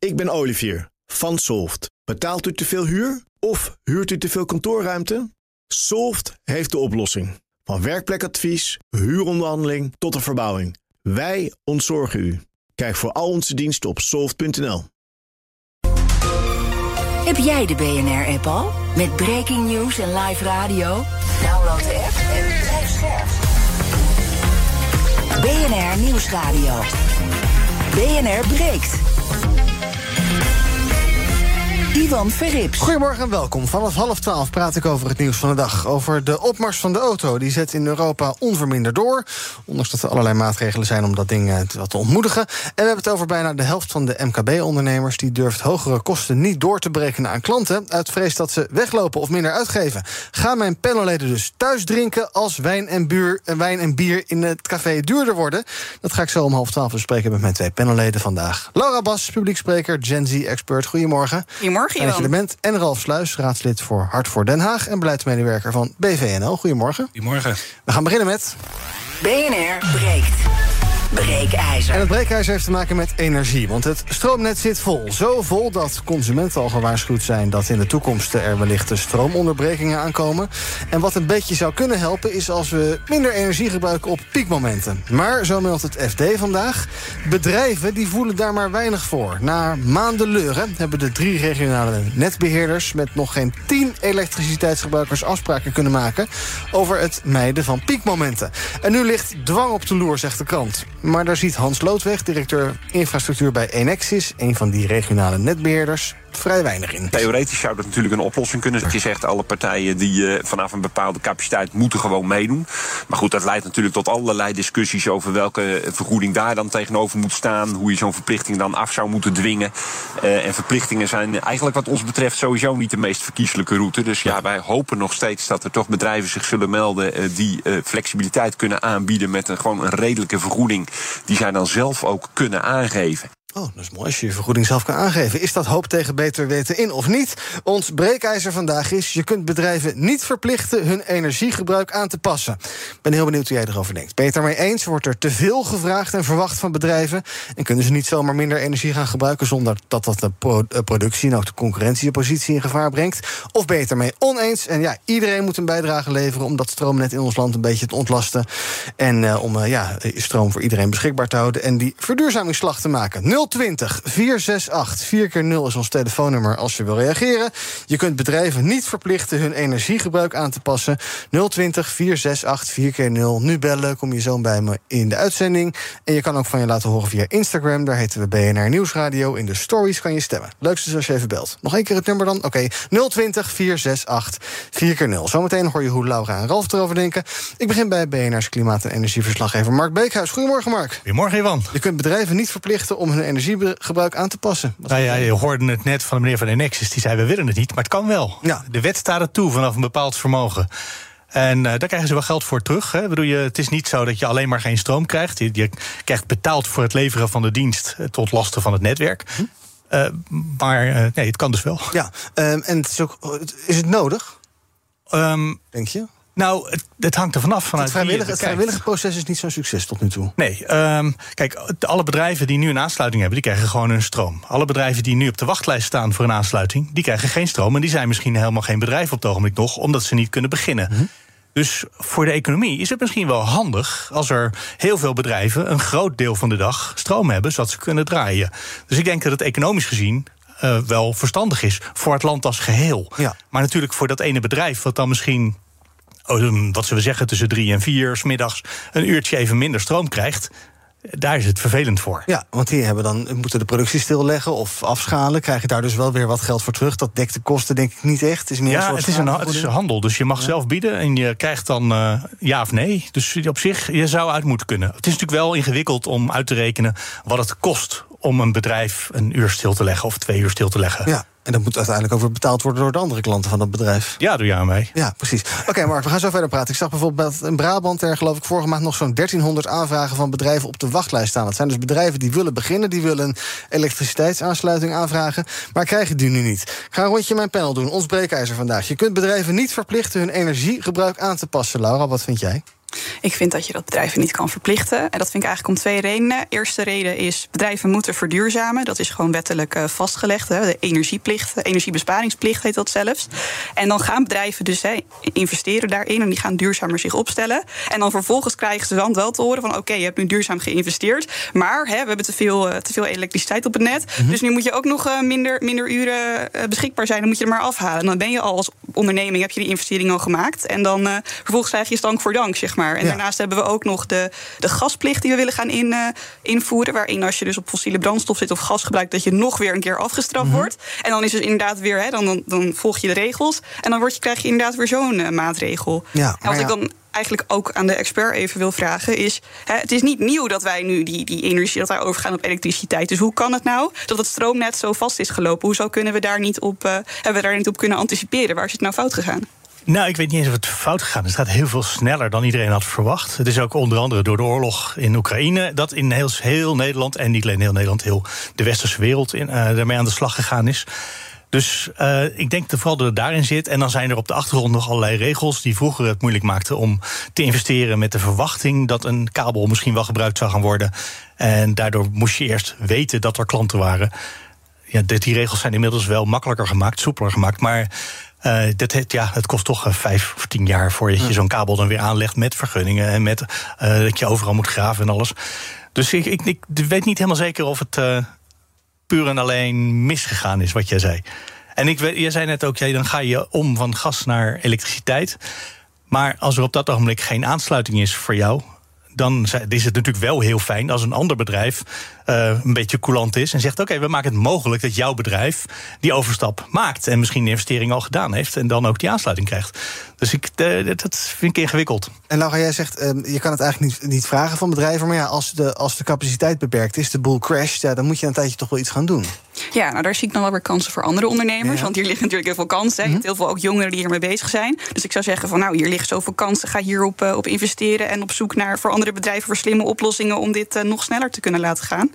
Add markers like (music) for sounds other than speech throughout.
Ik ben Olivier van Solft. Betaalt u te veel huur of huurt u te veel kantoorruimte? Solft heeft de oplossing. Van werkplekadvies, huuronderhandeling tot de verbouwing. Wij ontzorgen u. Kijk voor al onze diensten op soft.nl. Heb jij de BNR-app al? Met breaking news en live radio? Download de app en blijf scherp. BNR Nieuwsradio. BNR breekt. Ivan Verrips. Goedemorgen en welkom. Vanaf half twaalf praat ik over het nieuws van de dag. Over de opmars van de auto. Die zet in Europa onverminderd door. Ondanks dat er allerlei maatregelen zijn om dat ding eh, wat te ontmoedigen. En we hebben het over bijna de helft van de MKB-ondernemers. Die durft hogere kosten niet door te berekenen aan klanten. Uit vrees dat ze weglopen of minder uitgeven. Gaan mijn panelleden dus thuis drinken als wijn en, buur, eh, wijn en bier in het café duurder worden? Dat ga ik zo om half twaalf bespreken met mijn twee panelleden vandaag. Laura Bas, publiekspreker, Gen Z-expert. Goedemorgen. Goedemorgen. Er bent. En Ralf Sluis, raadslid voor Hart voor Den Haag... en beleidsmedewerker van BVNL. Goedemorgen. Goedemorgen. We gaan beginnen met... BNR breekt. Breekijzer. En het breekijzer heeft te maken met energie. Want het stroomnet zit vol. Zo vol dat consumenten al gewaarschuwd zijn... dat in de toekomst er wellicht stroomonderbrekingen aankomen. En wat een beetje zou kunnen helpen... is als we minder energie gebruiken op piekmomenten. Maar, zo meldt het FD vandaag... bedrijven die voelen daar maar weinig voor. Na maanden leuren hebben de drie regionale netbeheerders... met nog geen tien elektriciteitsgebruikers afspraken kunnen maken... over het mijden van piekmomenten. En nu ligt dwang op de loer, zegt de krant. Maar daar ziet Hans Loodweg, directeur infrastructuur bij Enexis... een van die regionale netbeheerders, vrij weinig in. Theoretisch zou dat natuurlijk een oplossing kunnen. Dat je zegt, alle partijen die uh, vanaf een bepaalde capaciteit moeten gewoon meedoen. Maar goed, dat leidt natuurlijk tot allerlei discussies over welke vergoeding daar dan tegenover moet staan. Hoe je zo'n verplichting dan af zou moeten dwingen. Uh, en verplichtingen zijn eigenlijk wat ons betreft sowieso niet de meest verkiezelijke route. Dus ja, wij hopen nog steeds dat er toch bedrijven zich zullen melden die flexibiliteit kunnen aanbieden met een, gewoon een redelijke vergoeding. Die zij dan zelf ook kunnen aangeven. Oh, dat is mooi als je je vergoeding zelf kan aangeven. Is dat hoop tegen beter weten in of niet? Ons breekijzer vandaag is... je kunt bedrijven niet verplichten hun energiegebruik aan te passen. Ik ben heel benieuwd hoe jij erover denkt. Het daarmee eens? Wordt er te veel gevraagd en verwacht van bedrijven? En kunnen ze niet zomaar minder energie gaan gebruiken... zonder dat dat de pro productie en ook de concurrentiepositie in gevaar brengt? Of het ermee oneens? En ja, iedereen moet een bijdrage leveren... om dat stroomnet in ons land een beetje te ontlasten. En uh, om uh, ja, stroom voor iedereen beschikbaar te houden... en die verduurzamingsslag te maken. 020 468 4 keer 0 is ons telefoonnummer als je wil reageren. Je kunt bedrijven niet verplichten hun energiegebruik aan te passen. 020 468 4 keer 0 Nu bellen, kom je zo bij me in de uitzending. En je kan ook van je laten horen via Instagram. Daar heten we BNR Nieuwsradio. In de stories kan je stemmen. Leukste is als je even belt. Nog één keer het nummer dan? Oké, okay. 020 468 4 keer 0 Zometeen hoor je hoe Laura en Ralf erover denken. Ik begin bij BNR's klimaat- en energieverslaggever Mark Beekhuis. Goedemorgen, Mark. Goedemorgen, Ivan. Je kunt bedrijven niet verplichten om hun energiegebruik aan te passen. Nou ja, je hoorde het net van de meneer van Enexis. Die zei, we willen het niet, maar het kan wel. Ja. De wet staat het toe vanaf een bepaald vermogen. En uh, daar krijgen ze wel geld voor terug. Hè. Bedoel je, het is niet zo dat je alleen maar geen stroom krijgt. Je, je krijgt betaald voor het leveren van de dienst tot lasten van het netwerk. Hm? Uh, maar uh, nee, het kan dus wel. Ja, um, en het is, ook, is het nodig? Um, Denk je? Nou, het, het, hangt er vanaf. Vanuit het vrijwillige, het vrijwillige proces is niet zo'n succes tot nu toe. Nee, um, kijk, alle bedrijven die nu een aansluiting hebben, die krijgen gewoon hun stroom. Alle bedrijven die nu op de wachtlijst staan voor een aansluiting, die krijgen geen stroom. En die zijn misschien helemaal geen bedrijf op het ogenblik nog, omdat ze niet kunnen beginnen. Mhm. Mm -hmm. Dus voor de economie is het misschien wel handig als er heel veel bedrijven een groot deel van de dag stroom hebben, zodat ze kunnen draaien. Dus ik denk dat het economisch gezien uh, wel verstandig is voor het land als geheel. Ja. Maar natuurlijk voor dat ene bedrijf, wat dan misschien wat zullen we zeggen, tussen drie en vier smiddags een uurtje even minder stroom krijgt. Daar is het vervelend voor. Ja, want die hebben dan, moeten de productie stilleggen of afschalen. Krijg je daar dus wel weer wat geld voor terug. Dat dekt de kosten denk ik niet echt. Het is meer ja, een soort het is een, het is een handel. Dus je mag ja. zelf bieden en je krijgt dan uh, ja of nee. Dus op zich, je zou uit moeten kunnen. Het is natuurlijk wel ingewikkeld om uit te rekenen wat het kost om een bedrijf een uur stil te leggen of twee uur stil te leggen. Ja. En dat moet uiteindelijk over betaald worden door de andere klanten van dat bedrijf. Ja, doe je aan mij. Ja, precies. Oké, okay, (laughs) Mark, we gaan zo verder praten. Ik zag bijvoorbeeld in Brabant er geloof ik vorige maand nog zo'n 1300 aanvragen van bedrijven op de wachtlijst staan. Dat zijn dus bedrijven die willen beginnen, die willen een elektriciteitsaansluiting aanvragen, maar krijgen die nu niet. Ik ga een rondje mijn panel doen. Ons breekijzer vandaag. Je kunt bedrijven niet verplichten hun energiegebruik aan te passen. Laura, wat vind jij? Ik vind dat je dat bedrijven niet kan verplichten. En dat vind ik eigenlijk om twee redenen. Eerste reden is, bedrijven moeten verduurzamen. Dat is gewoon wettelijk uh, vastgelegd. Hè. De energieplicht, de energiebesparingsplicht heet dat zelfs. En dan gaan bedrijven dus hè, investeren daarin... en die gaan duurzamer zich opstellen. En dan vervolgens krijgen ze dan wel te horen van... oké, je hebt nu duurzaam geïnvesteerd... maar hè, we hebben te veel, uh, te veel elektriciteit op het net... Mm-hmm. dus nu moet je ook nog minder, minder uren beschikbaar zijn. Dan moet je er maar afhalen. En dan ben je al als onderneming, heb je die investering al gemaakt... en dan vervolgens krijg je stank voor dank, zeg maar. En daarnaast hebben we ook nog de, de gasplicht die we willen gaan in, uh, invoeren. Waarin als je dus op fossiele brandstof zit of gas gebruikt, dat je nog weer een keer afgestraft mm -hmm. wordt. En dan is dus inderdaad weer, hè, dan, dan, dan, volg je de regels. En dan word je, krijg je inderdaad weer zo'n uh, maatregel. Ja, en ja. ik dan eigenlijk ook aan de expert even wil vragen, is: hè, het is niet nieuw dat wij nu die, die energie, dat wij overgaan op elektriciteit. Dus hoe kan het nou dat het stroomnet zo vast is gelopen? Hoezo kunnen we daar niet op, uh, hebben we daar niet op kunnen anticiperen? Waar is het nou fout gegaan? Nou, ik weet niet eens of het fout gegaan is. Het gaat heel veel sneller dan iedereen had verwacht. Het is ook onder andere door de oorlog in Oekraïne... dat in heel, heel Nederland, en niet alleen heel Nederland... heel de westerse wereld in, uh, daarmee aan de slag gegaan is. Dus uh, ik denk dat vooral dat het daarin zit. En dan zijn er op de achtergrond nog allerlei regels... die vroeger het moeilijk maakten om te investeren... met de verwachting dat een kabel misschien wel gebruikt zou gaan worden. En daardoor moest je eerst weten dat er klanten waren. Ja, die regels zijn inmiddels wel makkelijker gemaakt, soepeler gemaakt... maar uh, dat het, ja, het kost toch uh, vijf of tien jaar voordat je zo'n kabel dan weer aanlegt met vergunningen en met uh, dat je overal moet graven en alles. Dus ik, ik, ik weet niet helemaal zeker of het puur en alleen misgegaan is wat jij zei. En ik, jij zei net ook, ja, dan ga je om van gas naar elektriciteit. Maar als er op dat ogenblik geen aansluiting is voor jou, dan is het natuurlijk wel heel fijn als een ander bedrijf uh, een beetje coulant is en zegt: Oké, we maken het mogelijk dat jouw bedrijf die overstap maakt en misschien de investering al gedaan heeft en dan ook die aansluiting krijgt. Dus ik, uh, dat vind ik ingewikkeld. En Laura, jij zegt: uh, je kan het eigenlijk niet, niet vragen van bedrijven, maar ja, als de, als de capaciteit beperkt is, de boel crasht, ja, dan moet je een tijdje toch wel iets gaan doen. Ja, nou daar zie ik dan wel weer kansen voor andere ondernemers. Ja. Want hier liggen natuurlijk heel veel kansen. Mm -hmm. Heel veel ook jongeren die hiermee bezig zijn. Dus ik zou zeggen van nou, hier liggen zoveel kansen. Ga hierop uh, op investeren en op zoek naar voor andere bedrijven voor slimme oplossingen om dit uh, nog sneller te kunnen laten gaan.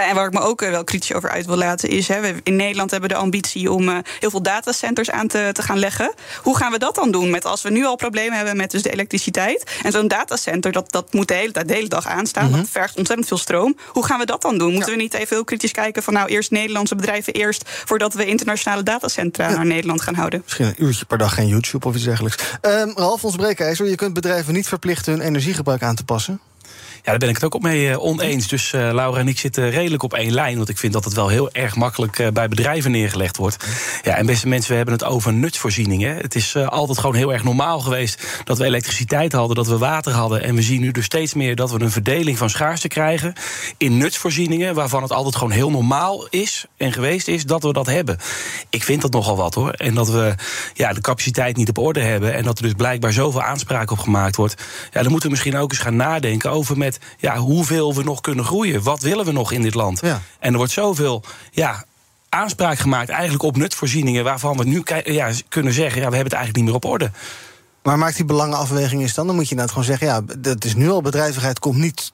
Uh, en waar ik me ook wel kritisch over uit wil laten is, hè, we in Nederland hebben de ambitie om heel veel datacenters aan te, te gaan leggen. Hoe gaan we dat dan doen? Met als we nu al problemen hebben met dus de elektriciteit. En zo'n datacenter, dat, dat moet de hele de hele dag aanstaan. Mm -hmm. Dat vergt ontzettend veel stroom. Hoe gaan we dat dan doen? Moeten ja. we niet even heel kritisch kijken van nou eerst Nederlandse bedrijven eerst voordat we internationale datacentra ja. naar Nederland gaan houden. Misschien een uurtje per dag geen YouTube of iets dergelijks. Um, Ralf, ons breekijzer, je kunt bedrijven niet verplichten hun energiegebruik aan te passen. Ja, daar ben ik het ook op mee uh, oneens. Dus uh, Laura en ik zitten redelijk op één lijn. Want ik vind dat het wel heel erg makkelijk uh, bij bedrijven neergelegd wordt. Ja, en beste mensen, we hebben het over nutsvoorzieningen. Het is altijd gewoon heel erg normaal geweest dat we elektriciteit hadden, dat we water hadden. En we zien nu dus steeds meer dat we een verdeling van schaarste krijgen in nutsvoorzieningen. Waarvan het altijd gewoon heel normaal is en geweest is dat we dat hebben. Ik vind dat nogal wat hoor. En dat we ja, de capaciteit niet op orde hebben. En dat er dus blijkbaar zoveel aanspraak op gemaakt wordt. Ja, dan moeten we misschien ook eens gaan nadenken over met ja, hoeveel we nog kunnen groeien. Wat willen we nog in dit land? Ja. En er wordt zoveel ja, aanspraak gemaakt eigenlijk op nutvoorzieningen... waarvan we nu ja, kunnen zeggen, ja, we hebben het eigenlijk niet meer op orde. Maar maakt die belangenafweging eens dan? Dan moet je nou gewoon zeggen, ja, dat is nu al bedrijvigheid komt niet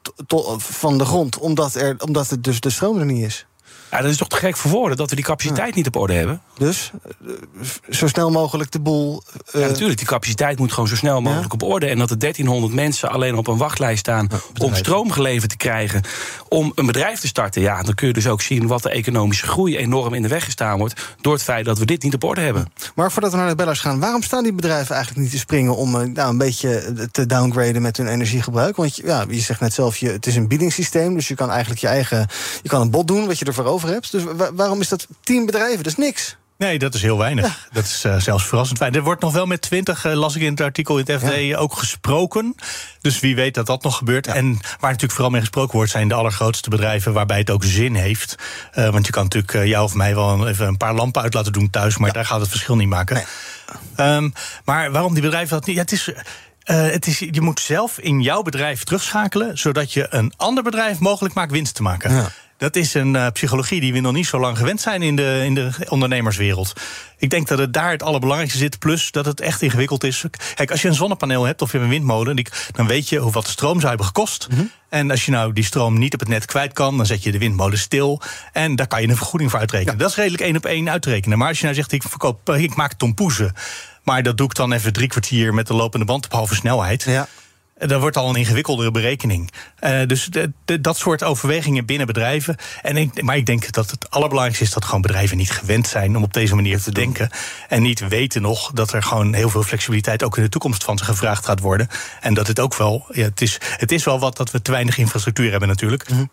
van de grond... omdat, er, omdat het dus de stroom er niet is. Ja, dat is toch te gek voor woorden dat we die capaciteit ja. niet op orde hebben. Dus zo snel mogelijk de boel. Uh... Ja, natuurlijk. Die capaciteit moet gewoon zo snel mogelijk ja? op orde. En dat er 1300 mensen alleen op een wachtlijst staan ja, om stroom geleverd te krijgen. om een bedrijf te starten. Ja, dan kun je dus ook zien wat de economische groei enorm in de weg gestaan wordt. door het feit dat we dit niet op orde hebben. Maar voordat we naar de bellers gaan, waarom staan die bedrijven eigenlijk niet te springen om nou, een beetje te downgraden met hun energiegebruik? Want ja, je zegt net zelf, je, het is een biedingssysteem. Dus je kan eigenlijk je eigen. Je kan een bod doen wat je ervoor over hebt. Dus waarom is dat tien bedrijven? Dat is niks. Nee, dat is heel weinig. Ja. Dat is uh, zelfs verrassend fijn. Er wordt nog wel met twintig, uh, las ik in het artikel in het FD, ja. ook gesproken. Dus wie weet dat dat nog gebeurt. Ja. En waar natuurlijk vooral mee gesproken wordt, zijn de allergrootste bedrijven waarbij het ook zin heeft. Uh, want je kan natuurlijk jou of mij wel even een paar lampen uit laten doen thuis, maar daar gaat het verschil niet maken. Nee. Um, maar waarom die bedrijven dat niet? Ja, het is. Uh, het is, je moet zelf in jouw bedrijf terugschakelen, zodat je een ander bedrijf mogelijk maakt winst te maken. Ja. Dat is een uh, psychologie die we nog niet zo lang gewend zijn in de, in de ondernemerswereld. Ik denk dat het daar het allerbelangrijkste zit. Plus dat het echt ingewikkeld is. Kijk, als je een zonnepaneel hebt of je hebt een windmolen, dan weet je hoeveel de stroom zou hebben gekost. Mm -hmm. En als je nou die stroom niet op het net kwijt kan, dan zet je de windmolen stil. En daar kan je een vergoeding voor uitrekenen. Ja. Dat is redelijk één op één uitrekenen. Maar als je nou zegt, ik, verkoop, ik maak tompoezen. Maar dat doe ik dan even drie kwartier met de lopende band op halve snelheid. Ja. Dat wordt al een ingewikkeldere berekening. Uh, dus dat soort overwegingen binnen bedrijven. En maar ik denk dat het allerbelangrijkste is dat gewoon bedrijven niet gewend zijn om op deze manier te denken. En niet weten nog dat er gewoon heel veel flexibiliteit ook in de toekomst van ze gevraagd gaat worden. En dat het ook wel, ja, het, is, het is wel wat dat we te weinig infrastructuur hebben natuurlijk. -hmm.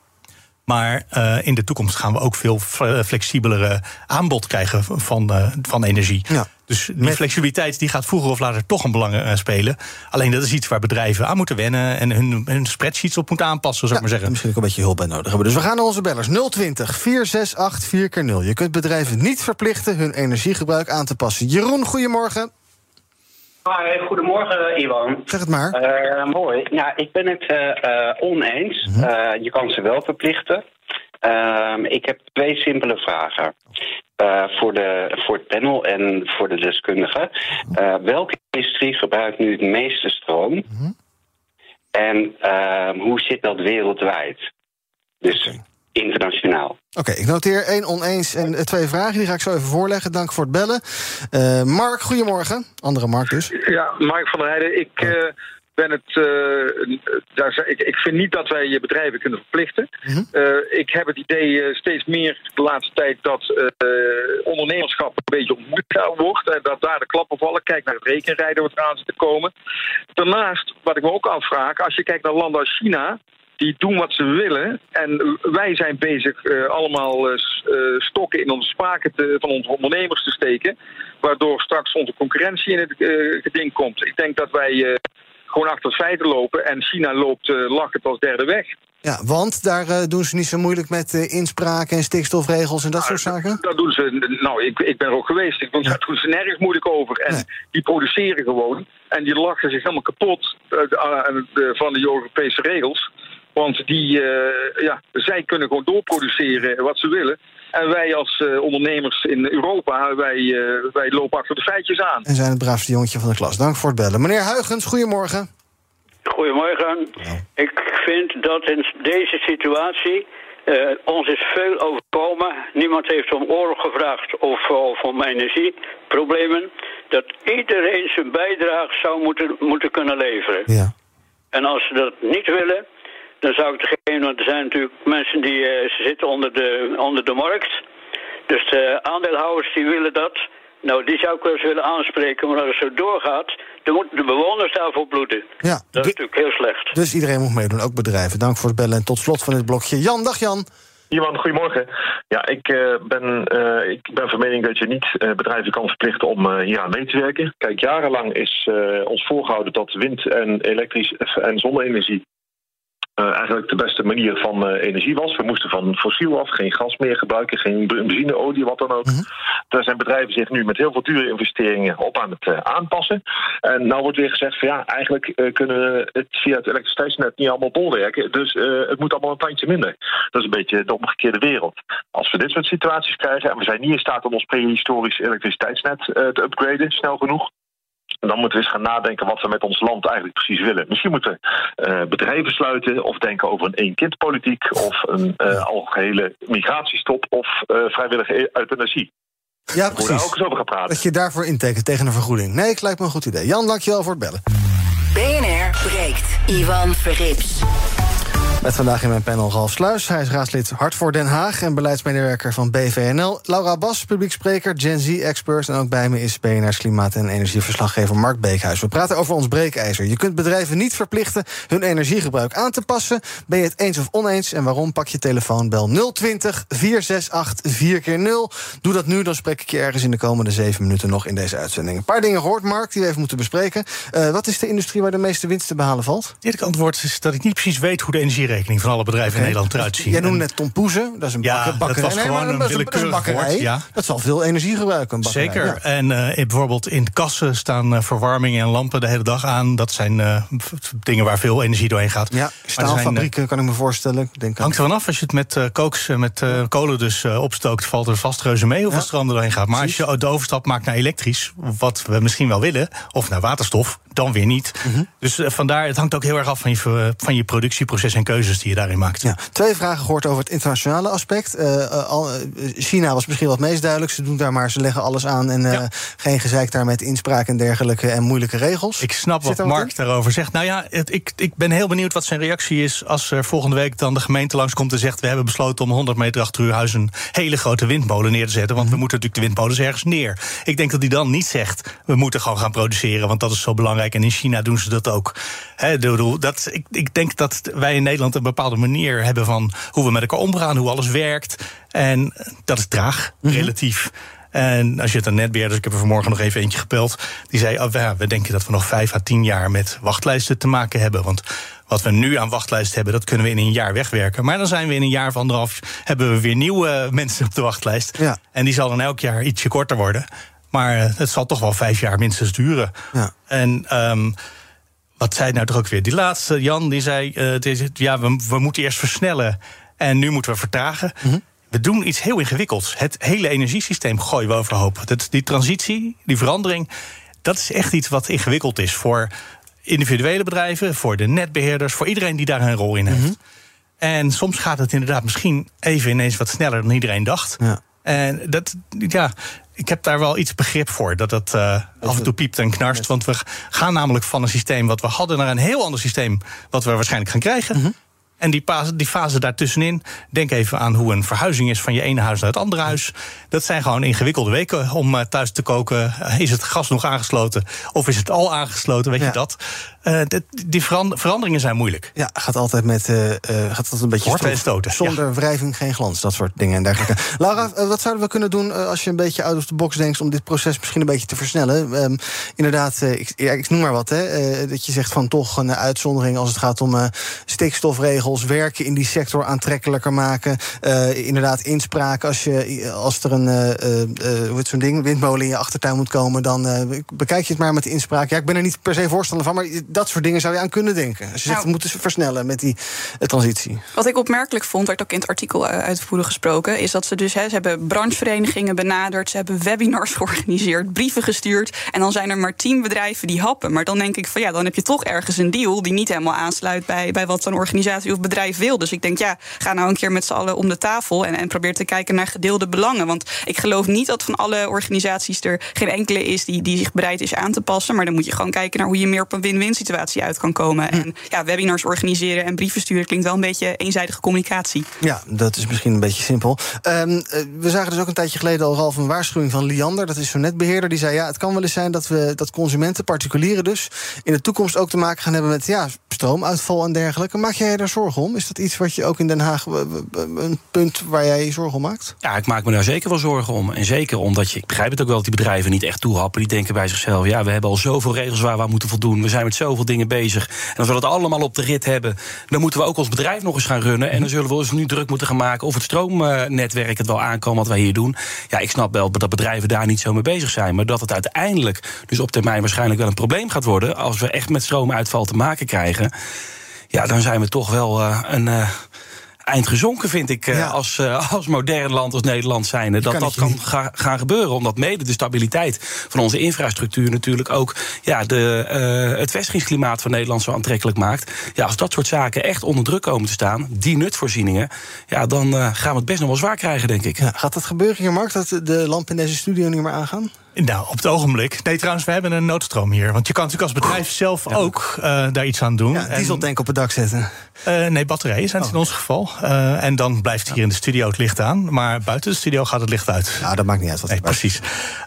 Maar uh, in de toekomst gaan we ook veel flexibelere aanbod krijgen van, uh, van energie. Ja. Dus die Met... flexibiliteit die gaat vroeger of later toch een belang uh, spelen. Alleen dat is iets waar bedrijven aan moeten wennen en hun, hun spreadsheets op moeten aanpassen, zou ik maar zeggen. Misschien ook een beetje hulp bij nodig hebben. Dus we gaan naar onze bellers 020 468 4 0 Je kunt bedrijven niet verplichten hun energiegebruik aan te passen. Jeroen, goedemorgen. Hi, goedemorgen Iwan. Zeg het maar. Uh, mooi. Ja, ik ben het uh, uh, oneens. Mm -hmm. je kan ze wel verplichten. Ehm, ik heb twee simpele vragen. voor, de, voor het panel en voor de deskundigen. welke industrie gebruikt nu het meeste stroom? Mm -hmm. En ehm, hoe zit dat wereldwijd? Dus okay internationaal. Oké, okay, ik noteer één oneens en twee vragen. Die ga ik zo even voorleggen. Dank voor het bellen. Uh, Mark, goedemorgen. Andere Mark dus. Ja, Mark van der Heijden. Ik uh, ben het. Uh, daar, ik, ik, vind niet dat wij je bedrijven kunnen verplichten. Mm -hmm. ik heb het idee steeds meer de laatste tijd dat ondernemerschap een beetje ontmoedigd wordt. En dat daar de klappen vallen. Kijk naar het rekenrijden wat eraan zit te komen. Daarnaast, wat ik me ook afvraag, als je kijkt naar landen als China die doen wat ze willen. En wij zijn bezig uh, allemaal uh, stokken in onze spaken te, van onze ondernemers te steken. Waardoor straks onze concurrentie in het geding komt. Ik denk dat wij gewoon achter feiten lopen. En China loopt lachend als derde weg. Ja, want daar uh, doen ze niet zo moeilijk met uh, inspraken en stikstofregels en dat nou, soort zaken? Dat doen ze. Nou, ik, ik ben er ook geweest. Ik, want ja. daar doen ze nergens moeilijk over. En nee. die produceren gewoon. En die lachen zich helemaal kapot uh, van die Europese regels. Want die, uh, ja, zij kunnen gewoon doorproduceren wat ze willen. En wij als uh, ondernemers in Europa, wij, uh, wij lopen achter de feitjes aan. En zijn het braafste jongetje van de klas. Dank voor het bellen. Meneer Huigens, goedemorgen. Goedemorgen. Ja. Ik vind dat in deze situatie uh, ons is veel overkomen. Niemand heeft om oorlog gevraagd of, of om energieproblemen. Dat iedereen zijn bijdrage zou moeten, moeten kunnen leveren. Ja. En als ze dat niet willen, dan zou ik degene, want er zijn natuurlijk mensen die uh, zitten onder de, onder de markt. Dus de aandeelhouders die willen dat. Nou, die zou ik wel eens willen aanspreken, maar als het zo doorgaat, dan moeten de bewoners daarvoor bloeden. Ja, dat is natuurlijk heel slecht. Dus iedereen moet meedoen, ook bedrijven. Dank voor het bellen en tot slot van dit blokje. Jan, dag Jan. Iwan, goedemorgen. Ja, ik, uh, ben, uh, ik ben van mening dat je niet uh, bedrijven kan verplichten om hier aan mee te werken. Kijk, jarenlang is ons voorgehouden dat wind en elektrisch en zonne-energie eigenlijk de beste manier van uh, energie was. We moesten van fossiel af, geen gas meer gebruiken, geen benzine, olie, wat dan ook. Mm -hmm. Daar zijn bedrijven zich nu met heel veel dure investeringen op aan het uh, aanpassen. En nou wordt weer gezegd van ja, eigenlijk kunnen we het via het elektriciteitsnet niet allemaal bolwerken. Dus het moet allemaal een tandje minder. Dat is een beetje de omgekeerde wereld. Als we dit soort situaties krijgen en we zijn niet in staat om ons prehistorisch elektriciteitsnet te upgraden, snel genoeg. En dan moeten we eens gaan nadenken wat we met ons land eigenlijk precies willen. Misschien moeten we uh, bedrijven sluiten of denken over een één-kind-politiek of een uh, algehele migratiestop of uh, vrijwillige euthanasie. Ja, precies. Daar ook eens over gaan praten. Dat je daarvoor intekent tegen een vergoeding. Nee, het lijkt me een goed idee. Jan, dankjewel voor het bellen. BNR breekt. Ivan Verrips. Met vandaag in mijn panel Ralf Sluis. Hij is raadslid Hart voor Den Haag en beleidsmedewerker van BVNL. Laura Bas, publiekspreker, Gen Z-expert. En ook bij me is BNR's klimaat- en energieverslaggever Mark Beekhuis. We praten over ons breekijzer. Je kunt bedrijven niet verplichten hun energiegebruik aan te passen. Ben je het eens of oneens en waarom? Pak je telefoon, bel 020 468 4 0 Doe dat nu, dan spreek ik je ergens in de komende zeven minuten nog in deze uitzending. Een paar dingen gehoord, Mark, die we even moeten bespreken. Uh, wat is de industrie waar de meeste winst te behalen valt? Het antwoord is dat ik niet precies weet hoe de energie van alle bedrijven okay. in Nederland eruit zien. Jij noemde net Tom Poeze, dat is een ja, bakkerij. Dat was gewoon een willekeurig bakkerij. woord, ja. Dat zal veel energie gebruiken. Zeker. Ja. En uh, bijvoorbeeld in kassen staan uh, verwarmingen en lampen de hele dag aan. Dat zijn uh, dingen waar veel energie doorheen gaat. Ja, staalfabrieken zijn, kan ik me voorstellen. Denk hangt er vanaf. Als je het met kooks, met kolen dus opstookt, valt er vast reuze mee of ja. er doorheen gaat. Maar Precies. als je de overstap maakt naar elektrisch, wat we misschien wel willen, of naar waterstof, dan weer niet. Mhm. Dus eh, vandaar, het hangt ook heel erg af van je, van je productieproces en keuzes die je daarin maakt. Ja, twee vragen gehoord over het internationale aspect. Eh, eh, eh, China was misschien het meest duidelijk. Ze doen daar maar, ze leggen alles aan en geen gezeik daar met inspraak en dergelijke en moeilijke regels. Ik snap Zit wat wat Mark daarover zegt. Nou ja, het, ik, ik ben heel benieuwd wat zijn reactie is als er volgende week dan de gemeente langskomt en zegt: We hebben besloten om 100 meter achter uw huis een hele grote windmolen neer te zetten. Want we moeten natuurlijk de windmolens ergens neer. Ik denk dat hij dan niet zegt: We moeten gewoon gaan produceren, want dat is zo belangrijk. En in China doen ze dat ook. Dat, ik, ik denk dat wij in Nederland een bepaalde manier hebben van hoe we met elkaar omgaan, hoe alles werkt. En dat is traag, relatief. En als je het aan netbeheerders, ik heb er vanmorgen nog even eentje gepeld, die zei: oh, ja, we denken dat we nog vijf à tien jaar met wachtlijsten te maken hebben. Want wat we nu aan wachtlijst hebben, dat kunnen we in een jaar wegwerken. Maar dan zijn we in een jaar of anderhalf, hebben we weer nieuwe (laughs) mensen op de wachtlijst. Ja. En die zal dan elk jaar ietsje korter worden. Maar eh, het zal toch wel vijf jaar minstens duren. Ja. En ehm, wat zei nou toch ook weer? Die laatste, Jan, die zei: het is, ja, we, we moeten eerst versnellen en nu moeten we vertragen. We doen iets heel ingewikkelds. Het hele energiesysteem gooien we overhoop. Dat, die transitie, die verandering, dat is echt iets wat ingewikkeld is voor individuele bedrijven, voor de netbeheerders, voor iedereen die daar een rol in heeft. En soms gaat het inderdaad misschien even ineens wat sneller dan iedereen dacht. Ja. En dat, ja, ik heb daar wel iets begrip voor. Dat het eh, af en toe piept en knarst. Want we gaan namelijk van een systeem wat we hadden naar een heel ander systeem. wat we waarschijnlijk gaan krijgen. En die fase, die fase daartussenin, denk even aan hoe een verhuizing is van je ene huis naar het andere huis. Dat zijn gewoon ingewikkelde weken om eh, thuis te koken. Is het gas nog aangesloten of is het al aangesloten? Weet Ja. je dat? Eh, die veran- veranderingen zijn moeilijk. Ja, gaat altijd met eh, eh, gaat altijd een beetje Horten en stoten, Zonder wrijving geen glans, dat soort dingen en dergelijke. (laughs) Laura, wat zouden we kunnen doen als je een beetje out of the box denkt om dit proces misschien een beetje te versnellen? Ehm, inderdaad, ik, ja, ik noem maar wat, hè, dat je zegt van toch een uitzondering als het gaat om stikstofregels, werken in die sector aantrekkelijker maken. inderdaad, inspraak als, je, als er een hoe heet zo'n ding, windmolen in je achtertuin moet komen, dan bekijk je het maar met de inspraak. Ja, ik ben er niet per se voorstander van, maar dat soort dingen zou je aan kunnen denken. Als je zegt, Nou. we moeten versnellen met die eh, transitie. Wat ik opmerkelijk vond, werd ook in het artikel eh, uitvoerig gesproken, is dat ze dus hè, ze hebben brancheverenigingen benaderd, ze hebben webinars (laughs) georganiseerd, brieven gestuurd. En dan zijn er maar tien bedrijven die happen. Maar dan denk ik van ja, dan heb je toch ergens een deal die niet helemaal aansluit bij, bij wat zo'n organisatie of bedrijf wil. Dus ik denk ja, ga nou een keer met z'n allen om de tafel en, en probeer te kijken naar gedeelde belangen. Want ik geloof niet dat van alle organisaties er geen enkele is die, die zich bereid is aan te passen. Maar dan moet je gewoon kijken naar hoe je meer op een win-win situatie uit kan komen. En ja, webinars organiseren en brieven sturen klinkt wel een beetje eenzijdige communicatie. Ja, dat is misschien een beetje simpel. Ehm, eh, we zagen dus ook een tijdje geleden al Ralf een waarschuwing van Liander. Dat is zo'n netbeheerder. Die zei: ja, het kan wel eens zijn dat we dat consumenten, particulieren dus, in de toekomst ook te maken gaan hebben met ja, stroomuitval en dergelijke. Maak jij daar zorgen om? Is dat iets wat je ook in Den Haag eh, eh, een punt waar jij je zorgen om maakt? Ja, ik maak me daar zeker wel zorgen om. En zeker omdat je, ik begrijp het ook wel dat die bedrijven niet echt toehappen. Die denken bij zichzelf, ja, we hebben al zoveel regels waar we aan moeten voldoen. We zijn met zoveel dingen bezig. En als we dat allemaal op de rit hebben, dan moeten we ook ons bedrijf nog eens gaan runnen. En dan zullen we ons nu druk moeten gaan maken of het stroomnetwerk het wel aankomt wat wij hier doen. Ja, ik snap wel dat bedrijven daar niet zo mee bezig zijn. Maar dat het uiteindelijk dus op termijn waarschijnlijk wel een probleem gaat worden. Als we echt met stroomuitval te maken krijgen. Ja, dan zijn we toch wel eh, een. eh, Eind gezonken, vind ik, eh, Ja. als, eh, als modern land als Nederland zijnde. Dat kan dat kan ga- gaan gebeuren. Omdat mede de stabiliteit van onze infrastructuur natuurlijk ook ja, de, eh, het vestigingsklimaat van Nederland zo aantrekkelijk maakt. Ja, als dat soort zaken echt onder druk komen te staan, die nutvoorzieningen, ja, dan gaan we het best nog wel zwaar krijgen, denk ik. Ja, gaat dat gebeuren hier, Mark? Dat de lampen in deze studio niet meer aangaan? Nou, op het ogenblik. Nee, trouwens, we hebben een noodstroom hier. Want je kan natuurlijk als bedrijf zelf ook eh, daar iets aan doen. Ja, dieseltank op het dak zetten. Eh, nee, batterijen zijn het in ons geval. Eh, en dan blijft hier in de studio het licht aan. Maar buiten de studio gaat het licht uit. Nou, dat maakt niet uit wat Nee, precies.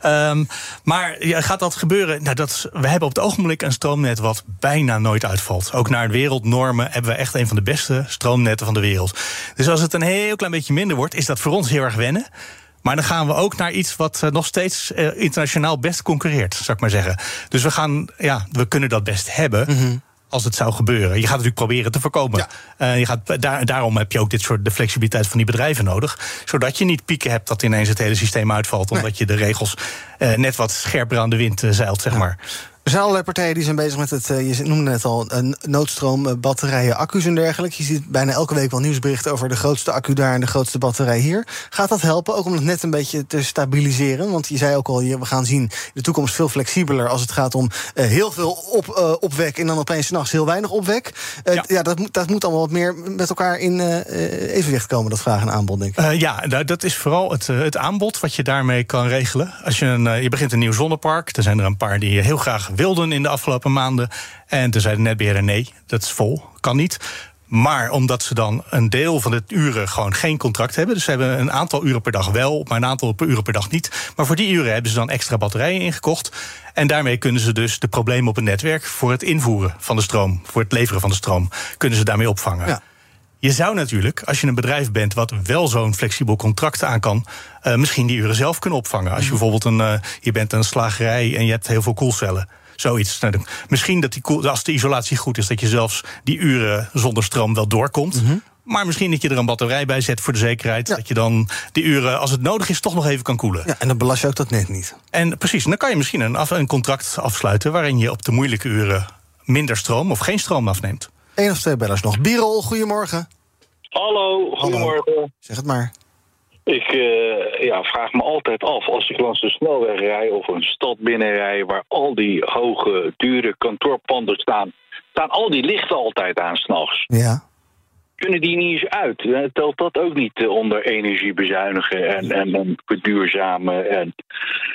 Ehm, maar ja, gaat dat gebeuren? Nou, dat is- we hebben op het ogenblik een stroomnet wat bijna nooit uitvalt. Ook naar wereldnormen hebben we echt een van de beste stroomnetten van de wereld. Dus als het een heel klein beetje minder wordt, is dat voor ons heel erg wennen. Maar dan gaan we ook naar iets wat eh, nog steeds eh, internationaal best concurreert, zou ik maar zeggen. Dus we gaan, ja, we kunnen dat best hebben. Als het zou gebeuren. Je gaat natuurlijk proberen te voorkomen. Ja. Eh, je gaat, daar, daarom heb je ook dit soort de flexibiliteit van die bedrijven nodig. Zodat je niet pieken hebt dat ineens het hele systeem uitvalt. Omdat je de regels net wat scherper aan de wind zeilt, zeg maar. Er zijn allerlei partijen die zijn bezig met het, eh, je noemde net al, een noodstroom, eh, batterijen, accu's en dergelijke. Je ziet bijna elke week wel nieuwsberichten over de grootste accu daar en de grootste batterij hier. Gaat dat helpen, ook om het net een beetje te stabiliseren? Want je zei ook al, we gaan zien de toekomst veel flexibeler als het gaat om eh, heel veel op, opwek en dan opeens s'nachts heel weinig opwek. Ja. ja, dat, moet, dat moet allemaal wat meer met elkaar in evenwicht komen, dat vraag en aanbod, denk ik. ja, dat is vooral het, het aanbod wat je daarmee kan regelen. Als je, een, je begint een nieuw zonnepark, er zijn er een paar die heel graag wilden in de afgelopen maanden. En toen zei de netbeheerder nee, dat is vol, kan niet. Maar omdat ze dan een deel van de uren gewoon geen contract hebben. Dus ze hebben een aantal uren per dag wel, maar een aantal uren per dag niet. Maar voor die uren hebben ze dan extra batterijen ingekocht. En daarmee kunnen ze dus de problemen op het netwerk voor het invoeren van de stroom, voor het leveren van de stroom, kunnen ze daarmee opvangen. Ja. Je zou natuurlijk, als je een bedrijf bent wat wel zo'n flexibel contract aan kan, uh, misschien die uren zelf kunnen opvangen. Als je mhm. bijvoorbeeld een, uh, je bent een slagerij en je hebt heel veel koelcellen. Zoiets. Nou, misschien dat die, als de isolatie goed is, dat je zelfs die uren zonder stroom wel doorkomt. Mhm. Maar misschien dat je er een batterij bij zet voor de zekerheid. Dat je dan die uren, als het nodig is, toch nog even kan koelen. Ja, en dan belast je ook dat net niet. En precies, en dan kan je misschien een, af, een contract afsluiten waarin je op de moeilijke uren minder stroom of geen stroom afneemt. Eén of twee bellers nog. Birol, goedemorgen. Hallo, goedemorgen. Zeg het maar. Ik uh, ja, vraag me altijd af, als ik langs de snelweg rij of een stad binnenrij... waar al die hoge, dure kantoorpanden staan... staan al die lichten altijd aan s'nachts. Ja. Kunnen die niet eens uit? Telt dat ook niet eh, onder energie bezuinigen en, en, en verduurzamen? En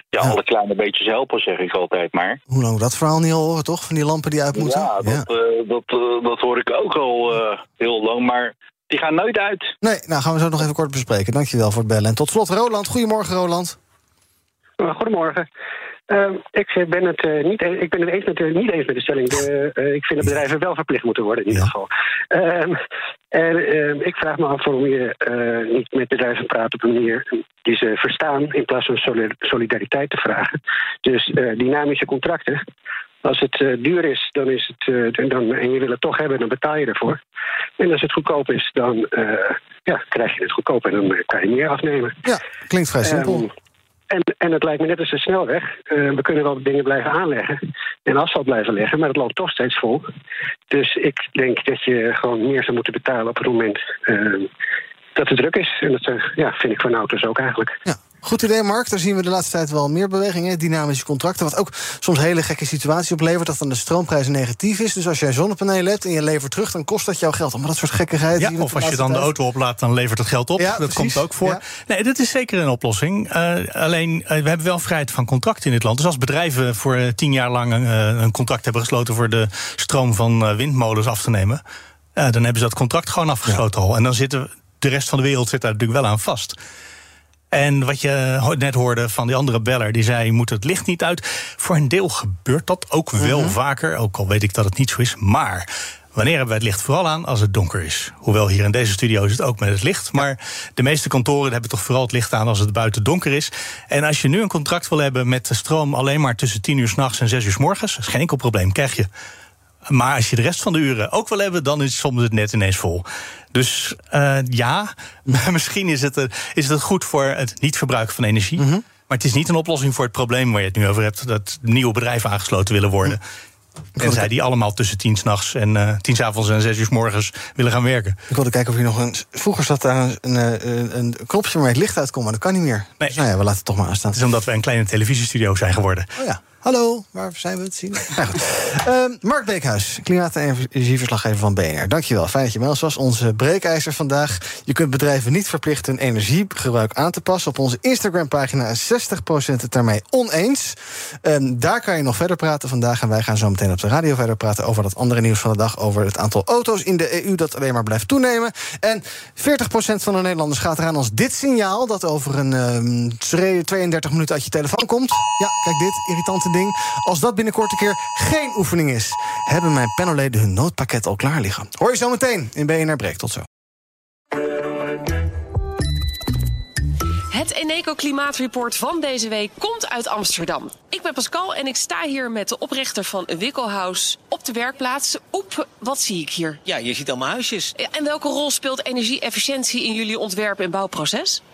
ja, alle kleine beetjes helpen, zeg ik altijd maar. Hoe lang dat verhaal niet al horen, toch? Van die lampen die uit moeten? Ja, dat, ja. Uh, dat, dat hoor ik ook al heel lang. Maar die gaan nooit uit. Nee, nou gaan we zo nog even kort bespreken. Dankjewel voor het bellen. En tot slot Roland. Goedemorgen, Roland. Uh, goedemorgen. Uh, ik, ben het, uh, niet, e- ik ben het eens met, uh, niet eens met de stelling. ik vind dat bedrijven wel verplicht moeten worden, in ieder geval. Ehm, en ehm, ik vraag me af waarom je niet met bedrijven praat op een manier die ze verstaan... in plaats van solidariteit te vragen. Dus dynamische contracten. Als het uh, duur is, dan is het, uh, dan, en je wil het toch hebben, dan betaal je ervoor. En als het goedkoop is, dan uh, ja, krijg je het goedkoop en dan kan je meer afnemen. Ja, klinkt vrij simpel. Um, en, en het lijkt me net als een snelweg. we kunnen wel dingen blijven aanleggen en asfalt blijven leggen, maar het loopt toch steeds vol. Dus ik denk dat je gewoon meer zou moeten betalen op het moment ehm, dat het druk is. En dat ja, vind ik van auto's ook eigenlijk. Ja. Goed idee, Mark. Daar zien we de laatste tijd wel meer bewegingen. Dynamische contracten. Wat ook soms hele gekke situaties oplevert. Dat dan de stroomprijs negatief is. Dus als jij zonnepanelen hebt en je levert terug, dan kost dat jouw geld. Maar dat soort gekkigheid. Ja, of als je dan de auto oplaat, dan levert het geld op. Ja, dat komt ook voor. Nee, dat is zeker een oplossing. Uh, alleen, uh, we hebben wel vrijheid van contract in dit land. Dus als bedrijven voor uh, tien jaar lang een contract hebben gesloten voor de stroom van windmolens af te nemen. dan hebben ze dat contract gewoon afgesloten al. En dan zitten de rest van de wereld zit daar natuurlijk wel aan vast. En wat je net hoorde van die andere beller, die zei: moet het licht niet uit? Voor een deel gebeurt dat ook wel mhm. vaker, ook al weet ik dat het niet zo is. Maar Wanneer hebben wij het licht vooral aan? Als het donker is. Hoewel hier in deze studio is het ook met het licht. Maar de meeste kantoren hebben toch vooral het licht aan als het buiten donker is. En als je nu een contract wil hebben met de stroom alleen maar tussen 10 uur s'nachts en 6 uur s morgens, is geen enkel probleem. Krijg je maar als je de rest van de uren ook wil hebben, dan is soms het net ineens vol. Dus uh, ja, (laughs) misschien is het, is het goed voor het niet verbruiken van energie. Mhm. Maar het is niet een oplossing voor het probleem waar je het nu over hebt: dat nieuwe bedrijven aangesloten willen worden. En zij die allemaal tussen tien s'nachts en uh, tien s'avonds en zes uur s morgens willen gaan werken. Ik wilde kijken of je nog een. Vroeger zat daar een, een, eh, een knopje het licht uitkomt, maar dat kan niet meer. Nee. Dus nou ja, we laten het toch maar aanstaan. Het is omdat we een kleine televisiestudio zijn geworden. Oh ja. Hallo, waar zijn we het zien? (laughs) uh, Mark Beekhuis, klimaat- en energieverslaggever van BNR. Dankjewel, fijn dat je met ons was. Onze breekijzer vandaag. Je kunt bedrijven niet verplichten hun energiegebruik aan te passen. Op onze Instagram-pagina is 60% het daarmee oneens. Um, daar kan je nog verder praten vandaag. En wij gaan zo meteen op de radio verder praten over dat andere nieuws van de dag. Over het aantal auto's in de EU dat alleen maar blijft toenemen. En 40% van de Nederlanders gaat eraan als dit signaal... dat over een um, ehm, 32 minuten uit je telefoon komt. Ja, kijk dit, irritante ding. Als dat binnenkort een keer geen oefening is, hebben mijn panelleden hun noodpakket al klaar liggen. Hoor je zo meteen in BNR Breek. Tot zo. Het Eneco Klimaatreport van deze week komt uit Amsterdam. Ik ben Pascal en ik sta hier met de oprichter van Wikkelhuis op de werkplaats. Oep, wat zie ik hier? Ja, je ziet allemaal huisjes. En welke rol speelt energie-efficiëntie in jullie ontwerp- en bouwproces?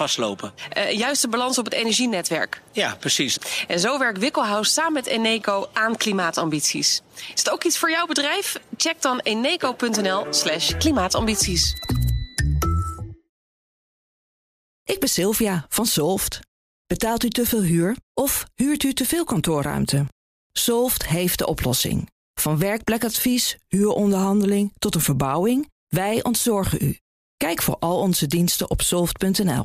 vastlopen. Uh, juist de balans op het energienetwerk. Ja, precies. En zo werkt Wikkelhuis samen met Eneco aan klimaatambities. Is het ook iets voor jouw bedrijf? Check dan eneco.nl slash klimaatambities. Ik ben Sylvia van Solft. Betaalt u te veel huur of huurt u te veel kantoorruimte? Solft heeft de oplossing. Van werkplekadvies, huuronderhandeling tot een verbouwing, wij ontzorgen u. Kijk voor al onze diensten op soft.nl.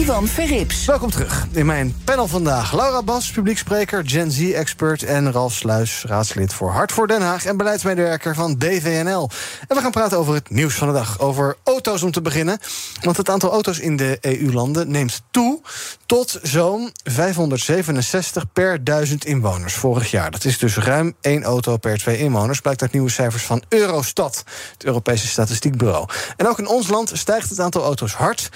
Ivan Verrips. Welkom terug in mijn panel vandaag. Laura Bas, publiekspreker, Gen Z-expert... en Ralf Sluis, raadslid voor Hart voor Den Haag... en beleidsmedewerker van BVNL. En we gaan praten over het nieuws van de dag. Over auto's om te beginnen. Want het aantal auto's in de EU-landen neemt toe... tot zo'n 567 per duizend inwoners vorig jaar. Dat is dus ruim één auto per twee inwoners... blijkt uit nieuwe cijfers van Eurostat, het Europese Statistiekbureau. En ook in ons land stijgt het aantal auto's hard...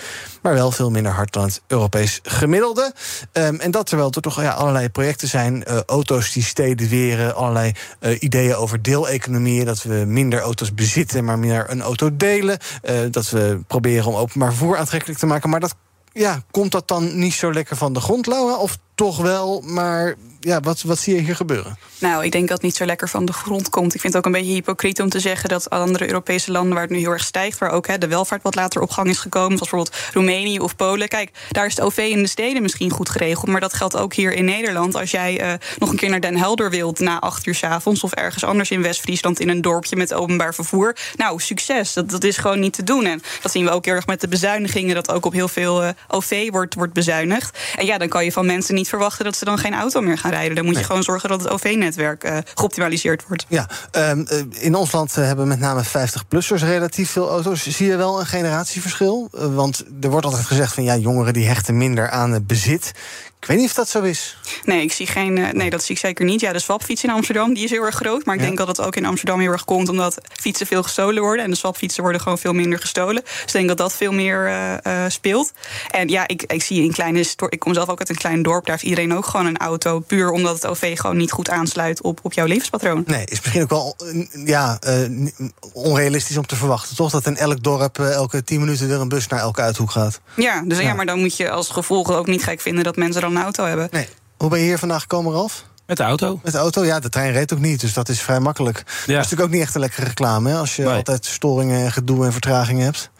maar wel veel minder hard dan het Europees gemiddelde. Um, en dat terwijl er toch ja, allerlei projecten zijn, uh, auto's die steden weren, allerlei uh, ideeën over deeleconomieën, dat we minder auto's bezitten, maar meer een auto delen. Uh, dat we proberen om openbaar vervoer aantrekkelijk te maken. Maar dat ja, komt dat dan niet zo lekker van de grond, Laura? Of toch wel, maar ja, wat, wat zie je hier gebeuren? Nou, ik denk dat het niet zo lekker van de grond komt. Ik vind het ook een beetje hypocriet om te zeggen dat andere Europese landen waar het nu heel erg stijgt, waar ook hè, de welvaart wat later op gang is gekomen, zoals bijvoorbeeld Roemenië of Polen. Kijk, daar is het OV in de steden misschien goed geregeld, maar dat geldt ook hier in Nederland. Als jij uh, nog een keer naar Den Helder wilt na acht uur s avonds of ergens anders in West-Friesland in een dorpje met openbaar vervoer, nou, succes. Dat, dat is gewoon niet te doen. En dat zien we ook heel erg met de bezuinigingen, dat ook op heel veel uh, OV wordt, wordt bezuinigd. En ja, dan kan je van mensen niet verwachten dat ze dan geen auto meer gaan Dan moet je gewoon zorgen dat het OV-netwerk uh, geoptimaliseerd wordt. Ja, um, in ons land hebben met name 50-plussers relatief veel auto's. Zie je wel een generatieverschil? Want er wordt altijd gezegd van ja, jongeren die hechten minder aan het bezit. Ik weet niet of dat zo is. Nee, ik zie geen, nee, dat zie ik zeker niet. Ja, de swapfiets in Amsterdam die is heel erg groot. Maar ik ja. denk dat het ook in Amsterdam heel erg komt omdat fietsen veel gestolen worden. En de swapfietsen worden gewoon veel minder gestolen. Dus ik denk dat dat veel meer uh, uh, speelt. En ja, ik, ik zie in kleine. Ik kom zelf ook uit een klein dorp. Daar heeft iedereen ook gewoon een auto. Puur omdat het OV gewoon niet goed aansluit op, op jouw levenspatroon. Nee, is misschien ook wel ja, uh, onrealistisch om te verwachten. Toch dat in elk dorp elke tien minuten er een bus naar elke uithoek gaat. Ja, dus ja. ja, maar dan moet je als gevolg ook niet gek vinden dat mensen dan auto hebben. Nee. Hoe ben je hier vandaag gekomen, Ralf? Met de auto. Met de auto, ja. De trein reed ook niet, dus dat is vrij makkelijk. Ja. Dat is natuurlijk ook niet echt een lekkere reclame... Hè, als je nee. altijd storingen en gedoe en vertragingen hebt.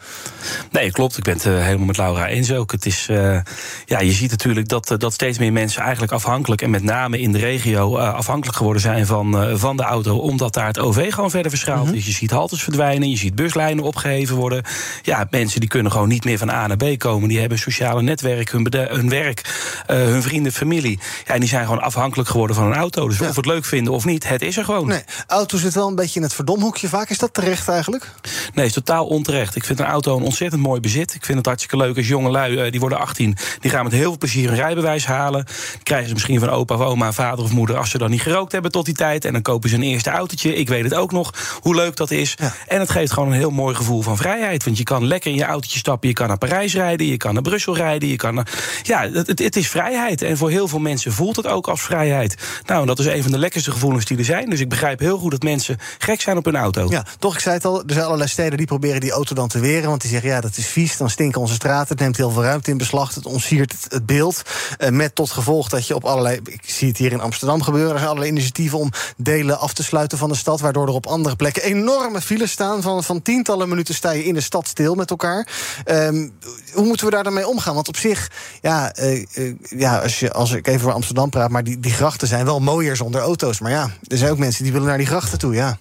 Nee, klopt. Ik ben het uh, helemaal met Laura eens ook. Het is, uh, ja, je ziet natuurlijk dat, uh, dat steeds meer mensen eigenlijk afhankelijk... en met name in de regio afhankelijk geworden zijn van, van de auto... omdat daar het OV gewoon verder verschaalt. Mm -hmm. Dus je ziet haltes verdwijnen, je ziet buslijnen opgeheven worden. Ja, mensen die kunnen gewoon niet meer van A naar B komen. Die hebben sociale netwerk, hun, hun werk, hun vrienden, familie. Ja, en die zijn gewoon afhankelijk geworden van een auto. Dus ja. of we het leuk vinden of niet, het is er gewoon. Nee, auto zit wel een beetje in het verdomhoekje vaak. Is dat terecht eigenlijk? Nee, is totaal onterecht. Ik vind een auto een ontzettend mooi bezit. Ik vind het hartstikke leuk als jonge lui, die worden 18... die gaan met heel veel plezier een rijbewijs halen. Die krijgen ze misschien van opa of oma, vader of moeder... als ze dan niet gerookt hebben tot die tijd. En dan kopen ze een eerste autootje. Ik weet het ook nog, hoe leuk dat is. Ja. En het geeft gewoon een heel mooi gevoel van vrijheid. Want je kan lekker in je autootje stappen. Je kan naar Parijs rijden, je kan naar Brussel rijden. Je kan naar... Ja, het, het, het is vrijheid. En voor heel veel mensen voelt het ook als vrijheid. Nou, dat is een van de lekkerste gevoelens die er zijn. Dus ik begrijp heel goed dat mensen gek zijn op hun auto. Ja, toch, ik zei het al, er zijn allerlei steden die proberen die auto dan te weren. Want die zeggen, ja, dat is vies, dan stinken onze straten. Het neemt heel veel ruimte in beslag, het ontsiert het, beeld. Uh, met tot gevolg dat je op allerlei, ik zie het hier in Amsterdam gebeuren... er zijn allerlei initiatieven om delen af te sluiten van de stad... waardoor er op andere plekken enorme files staan. Van, van tientallen minuten sta je in de stad stil met elkaar. Um, hoe moeten we daar dan mee omgaan? Want op zich, ja, uh, uh, ja als, je, als ik even over Amsterdam praat... maar die, die grachten zijn wel mooier zonder auto's. Maar ja, er zijn ook mensen die willen naar die grachten toe, ja.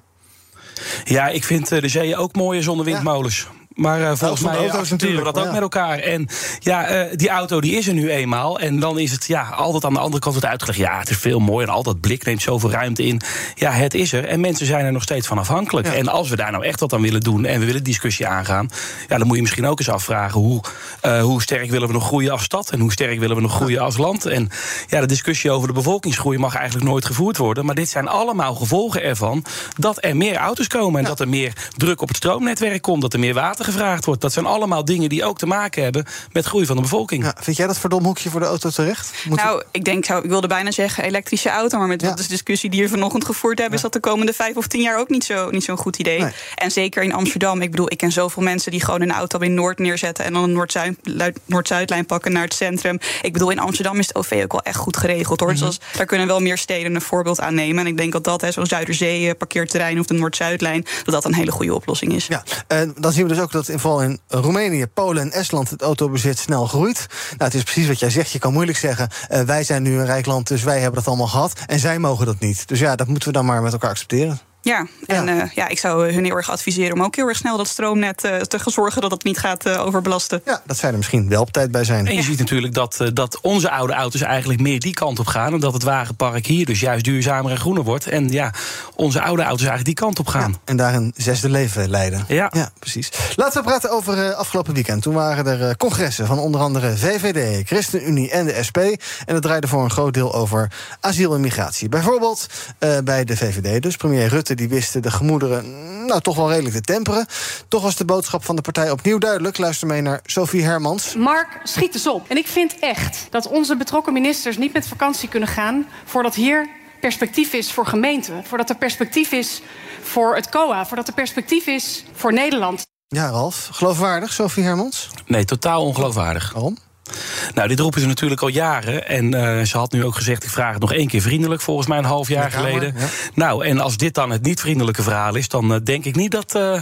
Ja, ik vind de zeeën ook mooier zonder windmolens. Ja. Maar uh, volgens mij auto's accepteren we dat natuurlijk, ook ja. met elkaar. En ja, eh, die auto die is er nu eenmaal. En dan is het ja, altijd aan de andere kant wordt uitgelegd. Ja, het is veel mooier en al dat blik neemt zoveel ruimte in. Ja, het is er. En mensen zijn er nog steeds van afhankelijk. En als we daar nou echt wat aan willen doen en we willen discussie aangaan, ja, dan moet je misschien ook eens afvragen hoe, eh, hoe sterk willen we nog groeien als stad en hoe sterk willen we nog groeien als land. En ja, de discussie over de bevolkingsgroei mag eigenlijk nooit gevoerd worden. Maar dit zijn allemaal gevolgen ervan dat er meer auto's komen en dat er meer druk op het stroomnetwerk komt, dat er meer water gevraagd wordt. Dat zijn allemaal dingen die ook te maken hebben met groei van de bevolking. Ja, vind jij dat verdomhoekje voor de auto terecht? Moet nou, ik denk, zou, ik wilde bijna zeggen elektrische auto. Maar met wat de discussie die we vanochtend gevoerd hebben, is dat de komende vijf of tien jaar ook niet zo'n niet zo'n goed idee. En zeker in Amsterdam. Ik bedoel, ik ken zoveel mensen die gewoon een auto in Noord neerzetten en dan een Noord-Zuid- Noord-Zuidlijn pakken naar het centrum. Ik bedoel, in Amsterdam is het OV ook wel echt goed geregeld hoor. Dus daar kunnen wel meer steden een voorbeeld aan nemen. En ik denk dat dat, hè, zo'n Zuiderzee eh, parkeerterrein of de Noord-Zuidlijn, dat dat een hele goede oplossing is. Ja, en dan zien we dus ook dat in, vooral in Roemenië, Polen en Estland het autobezit snel groeit. Nou, het is precies wat jij zegt. Je kan moeilijk zeggen, eh, wij zijn nu een rijk land, dus wij hebben dat allemaal gehad. En zij mogen dat niet. Dus ja, dat moeten we dan maar met elkaar accepteren. Ja, en ja. ja, ik zou hun heel erg adviseren om ook heel erg snel dat stroomnet eh, te zorgen dat het niet gaat eh, overbelasten. Ja, dat zij er misschien wel op tijd bij zijn. En je ziet natuurlijk dat, eh, dat onze oude auto's eigenlijk meer die kant op gaan. En dat het wagenpark hier dus juist duurzamer en groener wordt. En ja, onze oude auto's eigenlijk die kant op gaan. Ja, en daar een zesde leven leiden. Ja, ja precies. Laten we praten over uh, afgelopen weekend. Toen waren er uh, congressen van onder andere VVD, ChristenUnie en de SP. En het draaide voor een groot deel over asiel en migratie. Bijvoorbeeld uh, bij de VVD, dus premier Rutte die wisten de gemoederen nou toch wel redelijk te temperen. Toch was de boodschap van de partij opnieuw duidelijk. Luister mee naar Sophie Hermans. Mark, schiet eens op. En ik vind echt dat onze betrokken ministers niet met vakantie kunnen gaan voordat hier perspectief is voor gemeenten, voordat er perspectief is voor het COA, voordat er perspectief is voor Nederland. Ja, Ralf, geloofwaardig, Sophie Hermans? Nee, totaal ongeloofwaardig. Waarom? Nou, dit roepen ze natuurlijk al jaren. En uh, ze had nu ook gezegd: ik vraag het nog één keer vriendelijk, volgens mij een half jaar kamer, geleden. Ja. Nou, en als dit dan het niet vriendelijke verhaal is, dan uh, denk ik niet dat. Uh,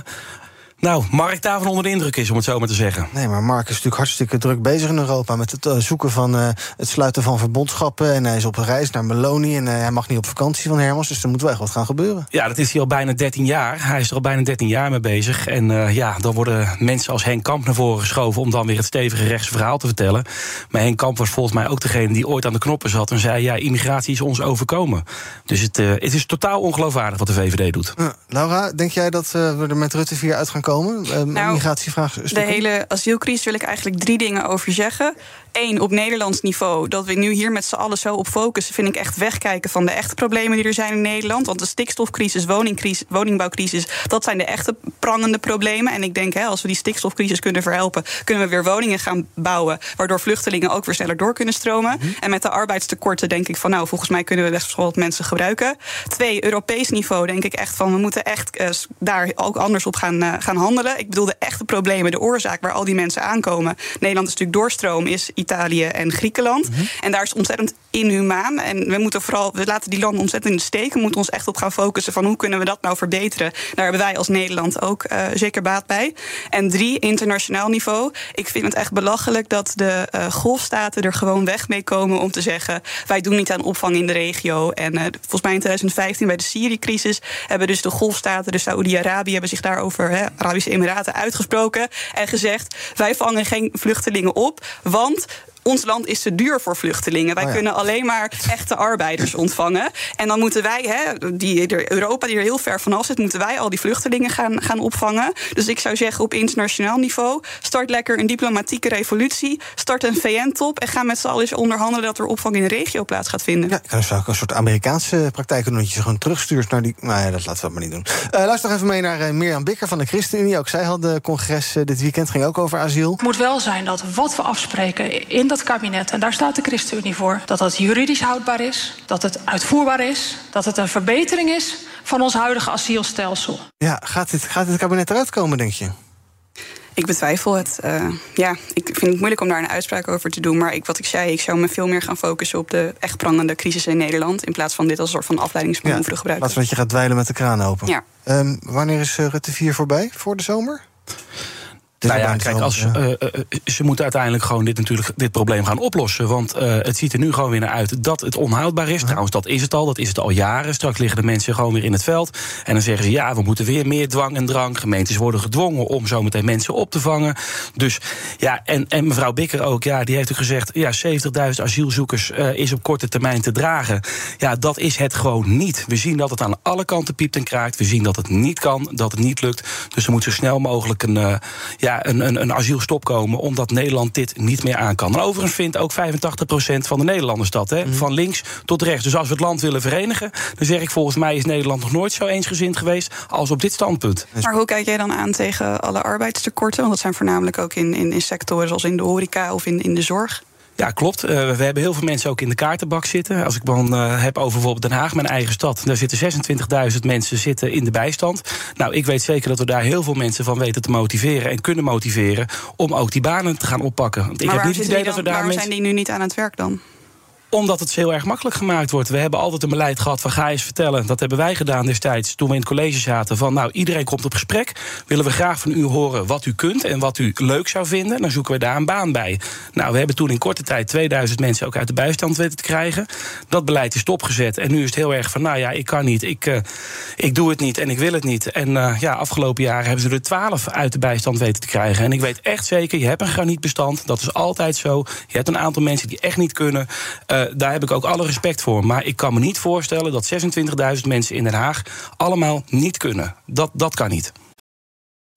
nou, Mark daarvan onder de indruk is, om het zo maar te zeggen. Nee, maar Mark is natuurlijk hartstikke druk bezig in Europa... met het uh, zoeken van uh, het sluiten van verbondschappen. En hij is op reis naar Meloni en uh, hij mag niet op vakantie van Hermans. Dus er moet wel echt wat gaan gebeuren. Ja, dat is hij al bijna 13 jaar. Hij is er al bijna 13 jaar mee bezig. En ja, dan worden mensen als Henk Kamp naar voren geschoven... om dan weer het stevige rechtse verhaal te vertellen. Maar Henk Kamp was volgens mij ook degene die ooit aan de knoppen zat... en zei, ja, immigratie is ons overkomen. Dus het, het is totaal ongeloofwaardig wat de VVD doet. Laura, denk jij dat we er met Rutte 4 uit gaan komen? Nou, migratievraag. De hele asielcrisis wil ik eigenlijk drie dingen over zeggen. Eén, op Nederlands niveau, dat we nu hier met z'n allen zo op focussen, vind ik echt wegkijken van de echte problemen die er zijn in Nederland. Want de stikstofcrisis, woningcrisis, woningbouwcrisis, dat zijn de echte prangende problemen. En ik denk, hè, als we die stikstofcrisis kunnen verhelpen, kunnen we weer woningen gaan bouwen, waardoor vluchtelingen ook weer sneller door kunnen stromen. Mm -hmm. En met de arbeidstekorten denk ik van, nou, volgens mij kunnen we best wel wat mensen gebruiken. Twee, Europees niveau denk ik echt van, we moeten echt uh, daar ook anders op gaan, uh, gaan handelen. Ik bedoel, de echte problemen, de oorzaak waar al die mensen aankomen. Nederland is natuurlijk doorstroom, is Italië en Griekenland. Mm -hmm. En daar is ontzettend inhumaan. En we moeten vooral, we laten die landen ontzettend in de steek. We moeten ons echt op gaan focussen van hoe kunnen we dat nou verbeteren. Daar hebben wij als Nederland ook uh, zeker baat bij. En drie, internationaal niveau. Ik vind het echt belachelijk dat de uh, golfstaten er gewoon weg mee komen om te zeggen: wij doen niet aan opvang in de regio. En uh, volgens mij in 2015 bij de Syrië-crisis hebben dus de golfstaten, de Saoedi-Arabië, hebben zich daarover, hè, Arabische Emiraten, uitgesproken en gezegd: wij vangen geen vluchtelingen op, want ons land is te duur voor vluchtelingen. Wij oh ja. kunnen alleen maar echte arbeiders (laughs) ontvangen. En dan moeten wij, hè, die, de Europa die er heel ver vanaf zit, moeten wij al die vluchtelingen gaan, gaan opvangen. Dus ik zou zeggen, op internationaal niveau, start lekker een diplomatieke revolutie. Start een VN-top en ga met z'n allen eens onderhandelen dat er opvang in de regio plaats gaat vinden. Ja, dat zou ook een soort Amerikaanse praktijk doen, dat je ze gewoon terugstuurt naar die. Nou ja, dat laten we maar niet doen. Uh, luister nog even mee naar uh, Mirjam Bikker van de ChristenUnie. Ook zij had de congres uh, dit weekend, ging ook over asiel. Het moet wel zijn dat wat we afspreken in dat kabinet, en daar staat de ChristenUnie voor, dat dat juridisch houdbaar is, dat het uitvoerbaar is, dat het een verbetering is van ons huidige asielstelsel. Ja, gaat dit, gaat dit kabinet eruit komen, denk je? Ik betwijfel het. Uh, ja, ik vind het moeilijk om daar een uitspraak over te doen. Maar ik, wat ik zei, ik zou me veel meer gaan focussen op de echt prangende crisis in Nederland. In plaats van dit als een soort van afleidingsmanoeuvre ja, gebruiken. Laten we dat je gaat dweilen met de kraan open. Ja. Um, wanneer is uh, Rutte 4 voorbij? Voor de zomer? Nou ja, kijk, als, ja. eh, eh, ze moeten uiteindelijk gewoon dit, natuurlijk, dit probleem gaan oplossen. Want eh, het ziet er nu gewoon weer naar uit dat het onhoudbaar is. Trouwens, dat is het al. Dat is het al jaren. Straks liggen de mensen gewoon weer in het veld. En dan zeggen ze, ja, we moeten weer meer dwang en drang. Gemeentes worden gedwongen om zometeen mensen op te vangen. Dus ja, en, en mevrouw Bikker ook, ja, die heeft ook gezegd... ja, 70.000 asielzoekers eh, is op korte termijn te dragen. Ja, dat is het gewoon niet. We zien dat het aan alle kanten piept en kraakt. We zien dat het niet kan, dat het niet lukt. Dus er moet zo snel mogelijk een, eh, ja, een, een, een asielstop komen... omdat Nederland dit niet meer aan kan. En overigens vindt ook 85% van de Nederlanders dat, hè, van links tot rechts. Dus als we het land willen verenigen... dan zeg ik volgens mij is Nederland nog nooit zo eensgezind geweest... als op dit standpunt. Maar hoe kijk jij dan aan tegen alle arbeidstekorten? Want dat zijn voornamelijk ook in, in, in sectoren zoals in de horeca of in, in de zorg. Ja, klopt. Eh, we hebben heel veel mensen ook in de kaartenbak zitten. Als ik dan eh, heb over bijvoorbeeld Den Haag, mijn eigen stad... daar zitten 26.000 mensen zitten in de bijstand. Nou, ik weet zeker dat we daar heel veel mensen van weten te motiveren... en kunnen motiveren om ook die banen te gaan oppakken. Want ik maar heb niet het idee dat we daar waarom mensen... zijn die nu niet aan het werk dan? Omdat het heel erg makkelijk gemaakt wordt. We hebben altijd een beleid gehad van ga eens vertellen. Dat hebben wij gedaan destijds toen we in het college zaten. Van nou, iedereen komt op gesprek. Willen we graag van u horen wat u kunt en wat u leuk zou vinden. Dan zoeken we daar een baan bij. Nou, we hebben toen in korte tijd 2000 mensen ook uit de bijstand weten te krijgen. Dat beleid is stopgezet. En nu is het heel erg van nou ja, ik kan niet. Ik, eh, ik doe het niet en ik wil het niet. En eh, ja, afgelopen jaren hebben ze er 12 uit de bijstand weten te krijgen. En ik weet echt zeker, je hebt een granietbestand. Dat is altijd zo. Je hebt een aantal mensen die echt niet kunnen. Eh, daar heb ik ook alle respect voor. Maar ik kan me niet voorstellen dat 26.000 mensen in Den Haag allemaal niet kunnen. Dat, dat kan niet.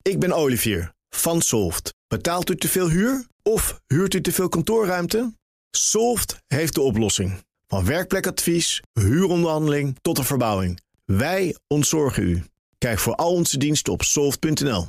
Ik ben Olivier van Solft. Betaalt u te veel huur of huurt u te veel kantoorruimte? Solft heeft de oplossing. Van werkplekadvies, huuronderhandeling tot de verbouwing. Wij ontzorgen u. Kijk voor al onze diensten op soft.nl.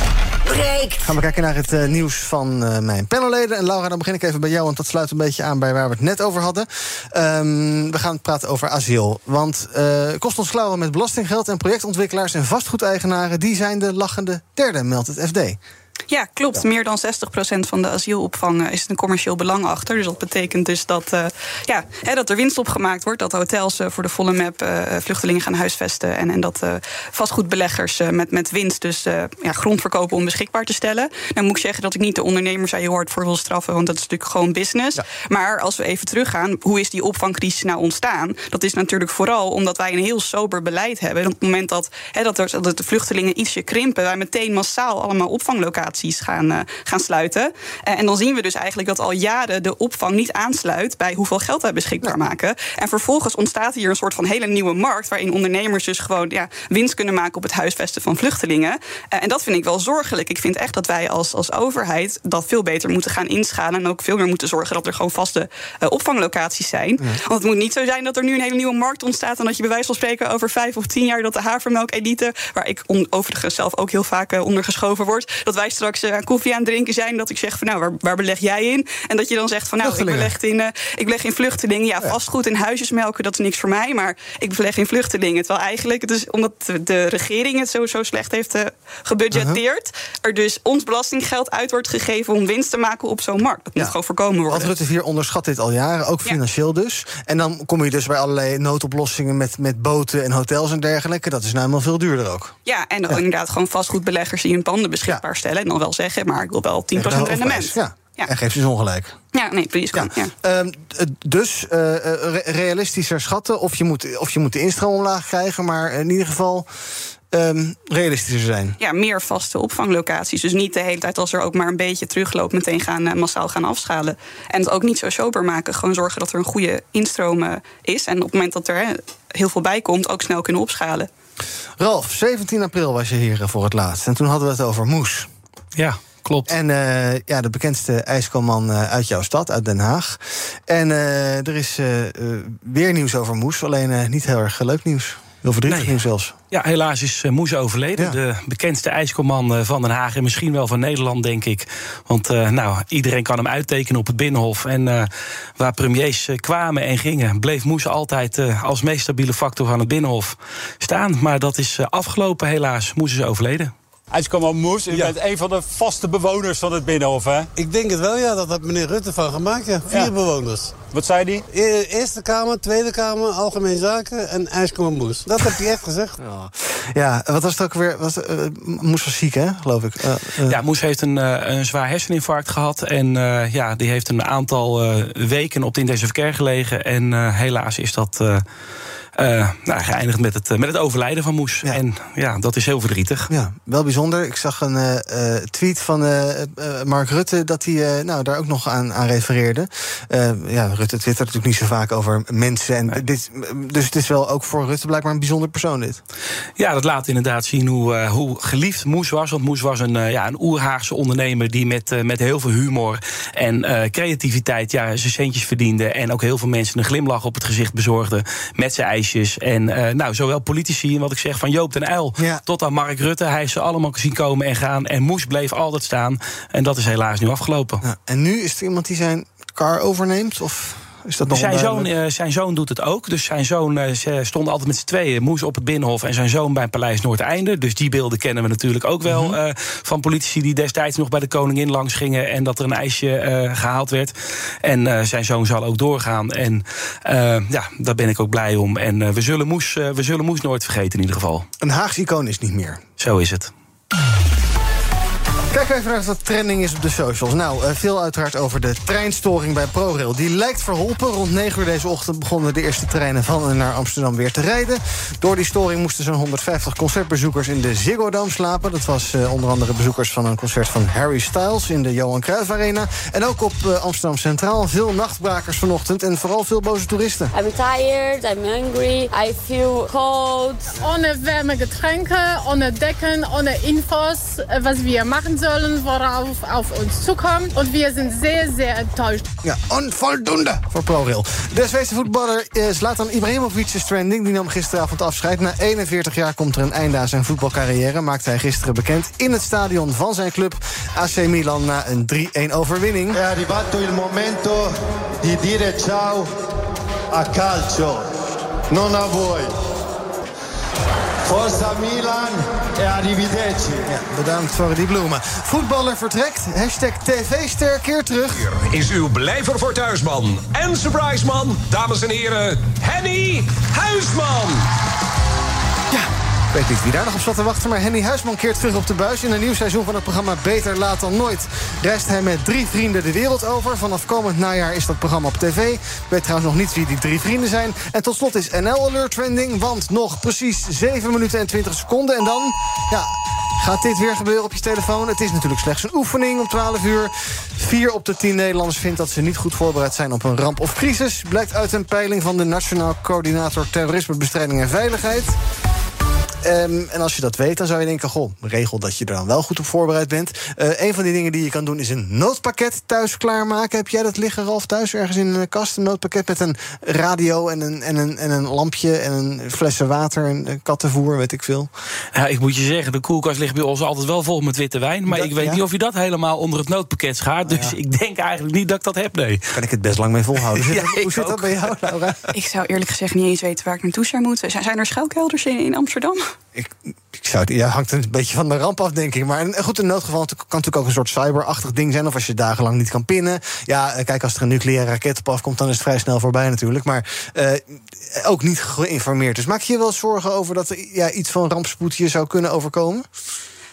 Gaan we kijken naar het eh, nieuws van eh, mijn panelleden. En Laura, dan begin ik even bij jou, want dat sluit een beetje aan bij waar we het net over hadden. Ehm, we gaan praten over asiel. Want eh kost ons klauwen met belastinggeld en projectontwikkelaars en vastgoedeigenaren, die zijn de lachende derde, meldt het FD. Ja, klopt. Meer dan 60% van de asielopvang eh, is een commercieel belang achter. Dus dat betekent dus dat, eh, ja, hè, dat er winst op gemaakt wordt. Dat hotels eh, voor de volle map vluchtelingen gaan huisvesten. En, en dat vastgoedbeleggers met, met winst dus ja, grond verkopen om beschikbaar te stellen. Nou moet ik zeggen dat ik niet de ondernemers daar heel hard voor wil straffen. Want dat is natuurlijk gewoon business. Maar als we even teruggaan, hoe is die opvangcrisis nou ontstaan? Dat is natuurlijk vooral omdat wij een heel sober beleid hebben. En op het moment dat, hè, dat, er, dat de vluchtelingen ietsje krimpen, wij meteen massaal allemaal opvanglocaties gaan, eh, gaan sluiten. Eh, en dan zien we dus eigenlijk dat al jaren de opvang niet aansluit bij hoeveel geld wij beschikbaar maken. En vervolgens ontstaat hier een soort van hele nieuwe markt waarin ondernemers dus gewoon ja, winst kunnen maken op het huisvesten van vluchtelingen. Eh, en dat vind ik wel zorgelijk. Ik vind echt dat wij als, als overheid dat veel beter moeten gaan inschalen en ook veel meer moeten zorgen dat er gewoon vaste opvanglocaties zijn. Want het moet niet zo zijn dat er nu een hele nieuwe markt ontstaat en dat je bij wijze van spreken over vijf of tien jaar dat de havermelk-elite, waar ik on- overigens zelf ook heel vaak onder geschoven word, dat wij straks eh, koffie aan het drinken zijn. Dat ik zeg van nou, waar, waar beleg jij in? En dat je dan zegt van nou, ik beleg in, eh, ik beleg in vluchtelingen. Ja, vastgoed en huisjesmelken, dat is niks voor mij. Maar ik beleg in vluchtelingen. Terwijl eigenlijk, het is omdat de- regering het zo, zo slecht heeft eh, gebudgeteerd. Er dus ons belastinggeld uit wordt gegeven om winst te maken op zo'n markt. Dat moet gewoon voorkomen worden. Want Rutte 4 onderschat dit al jaren, ook financieel dus. En dan kom je dus bij allerlei noodoplossingen met, met boten en hotels en dergelijke. Dat is nou helemaal veel duurder ook. Ja, en dan inderdaad gewoon vastgoedbeleggers die hun panden beschikbaar stellen. En dan wel zeggen, maar ik wil wel 10% Tegen de rendement. hoofdprijs, Ja. En geeft dus ongelijk. Ja, nee, precies. ja. Ehm, d- dus eh, eh, re- realistischer schatten. Of je, moet, of je moet de instroom omlaag krijgen, maar in ieder geval ehm, realistischer zijn. ja, meer vaste opvanglocaties. Dus niet de hele tijd als er ook maar een beetje terugloopt... meteen gaan, eh, massaal gaan afschalen. En het ook niet zo sober maken. Gewoon zorgen dat er een goede instroom eh, is. En op het moment dat er hè, heel veel bij komt... ook snel kunnen opschalen. Ralf, 17 april was je hier eh, voor het laatst. En toen hadden we het over moes. Ja, klopt. En eh, ja, de bekendste ijskalman eh, uit jouw stad, uit Den Haag. En eh, er is weer nieuws over moes. Alleen niet heel erg leuk nieuws. Heel verdrietig Nee. nieuws zelfs. Ja, helaas is Moes overleden. De bekendste ijskomman van Den Haag en misschien wel van Nederland, denk ik. Want uh, nou, iedereen kan hem uittekenen op het Binnenhof. En waar premiers kwamen en gingen, bleef Moes altijd als meest stabiele factor van het Binnenhof staan. Maar dat is afgelopen, helaas. Moes is overleden. IJskomman Moes, u bent een van de vaste bewoners van het Binnenhof, hè? Ik denk het wel, ja. Dat had meneer Rutte van gemaakt, ja. Vier ja. bewoners. Wat zei hij? E Eerste Kamer, Tweede Kamer, Algemeen Zaken en IJskomman Moes. Dat heb hij echt gezegd. (laughs) Ja. ja, wat was het ook weer? Was, uh, Moes was ziek, hè, geloof ik? Uh, uh. Ja, Moes heeft een, een zwaar herseninfarct gehad. En ja, die heeft een aantal weken op de intensive care gelegen. En helaas is dat... Uh, nou, geëindigd met het, met het overlijden van Moes. Ja. En ja, dat is heel verdrietig. Ja, wel bijzonder. Ik zag een uh, tweet van Mark Rutte dat hij nou, daar ook nog aan, aan refereerde. ja, Rutte twittert natuurlijk niet zo vaak over mensen. En nee. dit, dus het is wel ook voor Rutte blijkbaar een bijzonder persoon dit. Ja, dat laat inderdaad zien hoe, hoe geliefd Moes was. Want Moes was een, ja, een oerhaagse ondernemer die met, met heel veel humor en creativiteit ja, zijn centjes verdiende. En ook heel veel mensen een glimlach op het gezicht bezorgde met zijn En uh, nou, zowel politici, wat ik zeg, van Joop den Uyl ja. tot aan Mark Rutte. Hij heeft ze allemaal zien komen en gaan. En Moes bleef altijd staan. En dat is helaas nu afgelopen. Ja, en nu is er iemand die zijn car overneemt? Of? Is dat nog zijn, zoon, uh, zijn zoon doet het ook. Dus zijn zoon uh, stond altijd met z'n tweeën. Moes op het Binnenhof en zijn zoon bij Paleis Noordeinde. Dus die beelden kennen we natuurlijk ook wel. Mm -hmm. uh, van politici die destijds nog bij de koningin langs gingen. En dat er een ijsje gehaald werd. En zijn zoon zal ook doorgaan. En ja, daar ben ik ook blij om. En we, zullen Moes, we zullen Moes nooit vergeten in ieder geval. Een Haags icoon is niet meer. Zo is het. Kijk even naar wat trending is op de socials. Nou, uh, veel uiteraard over de treinstoring bij ProRail. Die lijkt verholpen. Rond 9 uur deze ochtend begonnen de eerste treinen van en naar Amsterdam weer te rijden. Door die storing moesten zo'n 150 concertbezoekers in de Ziggo Dome slapen. Dat was uh, onder andere bezoekers van een concert van Harry Styles in de Johan Cruijff Arena. En ook op uh, Amsterdam Centraal veel nachtbrakers vanochtend en vooral veel boze toeristen. I'm tired, I'm hungry, I feel cold. Ohne warme Getränke, ohne Decken, ohne Infos, was wir machen sollen, worauf auf uns zukommt. Und wir sind sehr, sehr enttäuscht. Ja, onvoldoende voor ProRail. De Zweedse voetballer Zlatan Ibrahimovic is trending. Die nam gisteravond afscheid. Na 41 jaar komt er een einde aan zijn voetbalcarrière. Maakte hij gisteren bekend in het stadion van zijn club AC Milan na een 3-1 overwinning. È arrivato il momento di dire ciao a calcio, non a voi. Forza Milan e arrivederci. Ja, bedankt voor die bloemen. Voetballer vertrekt. Hashtag TV-ster keer terug. Hier is uw blijver voor thuisman en surpriseman, dames en heren, Henny Huisman. Weet niet wie daar nog op zat te wachten, maar Henny Huisman keert terug op de buis. In een nieuw seizoen van het programma Beter Laat Dan Nooit... reist hij met drie vrienden de wereld over. Vanaf komend najaar is dat programma op tv. Ik weet trouwens nog niet wie die drie vrienden zijn. En tot slot is NL Alert trending, want nog precies 7 minuten en 20 seconden. En dan, ja, Gaat dit weer gebeuren op je telefoon? Het is natuurlijk slechts een oefening om 12 uur. Vier op de 10 Nederlanders vindt dat ze niet goed voorbereid zijn op een ramp of crisis. Blijkt uit een peiling van de Nationaal Coördinator Terrorismebestrijding en Veiligheid. Um, en als je dat weet, dan zou je denken... goh, regel dat je er dan wel goed op voorbereid bent. Uh, een van die dingen die je kan doen is een noodpakket thuis klaarmaken. Heb jij dat liggen, Ralf, thuis ergens in een kast? Een noodpakket met een radio en een, en een, en een lampje... en een flessen water en kattenvoer, weet ik veel. Ja, ik moet je zeggen, de koelkast ligt bij ons altijd wel vol met witte wijn. Maar dat, ik weet ja? niet of je dat helemaal onder het noodpakket schaart. Dus ja. ik denk eigenlijk niet dat ik dat heb, nee. Kan ik het best lang mee volhouden. Zit (laughs) ja, dat, hoe zit dat bij jou, Laura? Ik zou eerlijk gezegd niet eens weten waar ik naartoe zou moeten. Zijn er schuilkelders in, in Amsterdam? Ik, zou het, ja, hangt een beetje van de ramp af, denk ik. Maar goed, in noodgeval kan natuurlijk ook een soort cyberachtig ding zijn. Of als je dagenlang niet kan pinnen. Ja, kijk, als er een nucleaire raket op afkomt, dan is het vrij snel voorbij natuurlijk. Maar uh, ook niet geïnformeerd. Dus maak je je wel zorgen over dat er ja, iets van rampspoed je zou kunnen overkomen?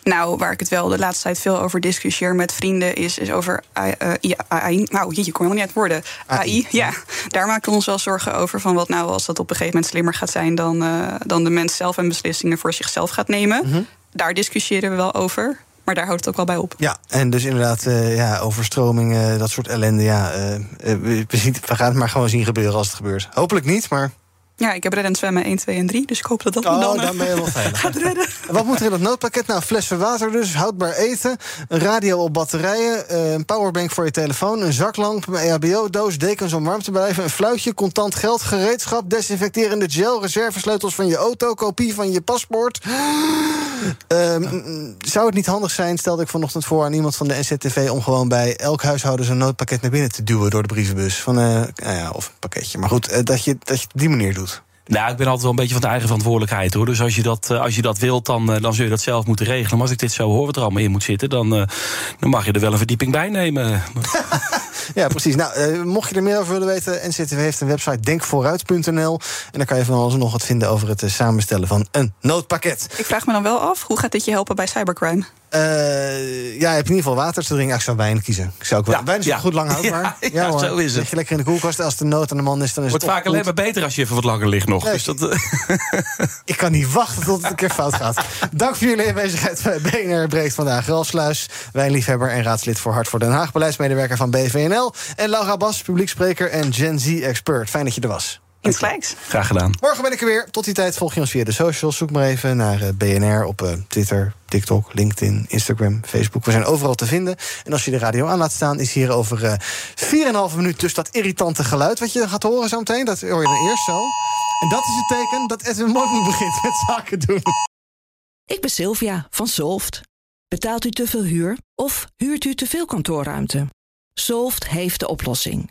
Nou, waar ik het wel de laatste tijd veel over discussieer met vrienden, is, is over AI. AI. Nou, je kon helemaal niet uit woorden. AI. AI. Ja, daar maken we ons wel zorgen over. Van wat nou als dat op een gegeven moment slimmer gaat zijn dan, uh, dan de mens zelf en beslissingen voor zichzelf gaat nemen. Mm -hmm. Daar discussiëren we wel over. Maar daar houdt het ook wel bij op. Ja, en dus inderdaad, uh, ja, overstromingen, dat soort ellende. Ja, we, we gaan het maar gewoon zien gebeuren als het gebeurt. Hopelijk niet, maar Ja, ik heb redden zwemmen 1, 2 en 3. Dus ik hoop dat dat me Oh, dan, eh, dan ben je wel veilig. gaat redden. En Wat moet er in dat noodpakket? Nou, flessen water dus, houdbaar eten, een radio op batterijen, eh, een powerbank voor je telefoon, een zaklamp, een EHBO-doos, dekens om warm te blijven, een fluitje, contant geld, gereedschap, desinfecterende gel, reservesleutels van je auto, kopie van je paspoort. Ehm, zou het niet handig zijn, stelde ik vanochtend voor aan iemand van de NZTV... om gewoon bij elk huishouden zo'n noodpakket naar binnen te duwen door de brievenbus? Van, eh, nou ja, of een pakketje. Maar goed, eh, dat, je, dat je het op die manier doet. Nou, ik ben altijd wel een beetje van de eigen verantwoordelijkheid hoor. Dus als je dat, eh, als je dat wilt, dan, eh, dan zul je dat zelf moeten regelen. Maar als ik dit zo hoor, wat er allemaal in moet zitten, dan, eh, dan mag je er wel een verdieping bij nemen. (laughs) Ja, precies. Nou, eh, mocht je er meer over willen weten, NCTV heeft een website denkvooruit.nl. En daar kan je van alles en nog wat vinden over het samenstellen van een noodpakket. Ik vraag me dan wel af, hoe gaat dit je helpen bij cybercrime? Eh, ja, je hebt in ieder geval water te drinken. Ik zou wijn kiezen. Ik zou ook wel. wijn is ja. goed lang houdbaar. (laughs) Ja, ja, hoor. zo is het. Je lekker in de koelkast. Als de nood aan de man is, dan is Wordt het vaak alleen maar beter als je even wat langer ligt nog. Nee. Dus dat, eh, Ik kan niet wachten tot het een keer fout gaat. Dank voor jullie aanwezigheid bij BNR Breekt vandaag. Ralf Sluis, wijnliefhebber en raadslid voor Hart voor Den Haag... beleidsmedewerker van BVNL. En Laura Bas, publiekspreker en Gen Z-expert. Fijn dat je er was. In het gelijks. Graag gedaan. Morgen ben ik er weer. Tot die tijd volg je ons via de socials. Zoek maar even naar eh, BNR op eh, Twitter, TikTok, LinkedIn, Instagram, Facebook. We zijn overal te vinden. En als je de radio aan laat staan, is hier over eh 4,5 minuut dus dat irritante geluid wat je gaat horen zo meteen. Dat hoor je dan eerst zo. En dat is het teken dat Edwin Morgen begint met zaken doen. Ik ben Sylvia van Solft. Betaalt u te veel huur of huurt u te veel kantoorruimte? Solft heeft de oplossing.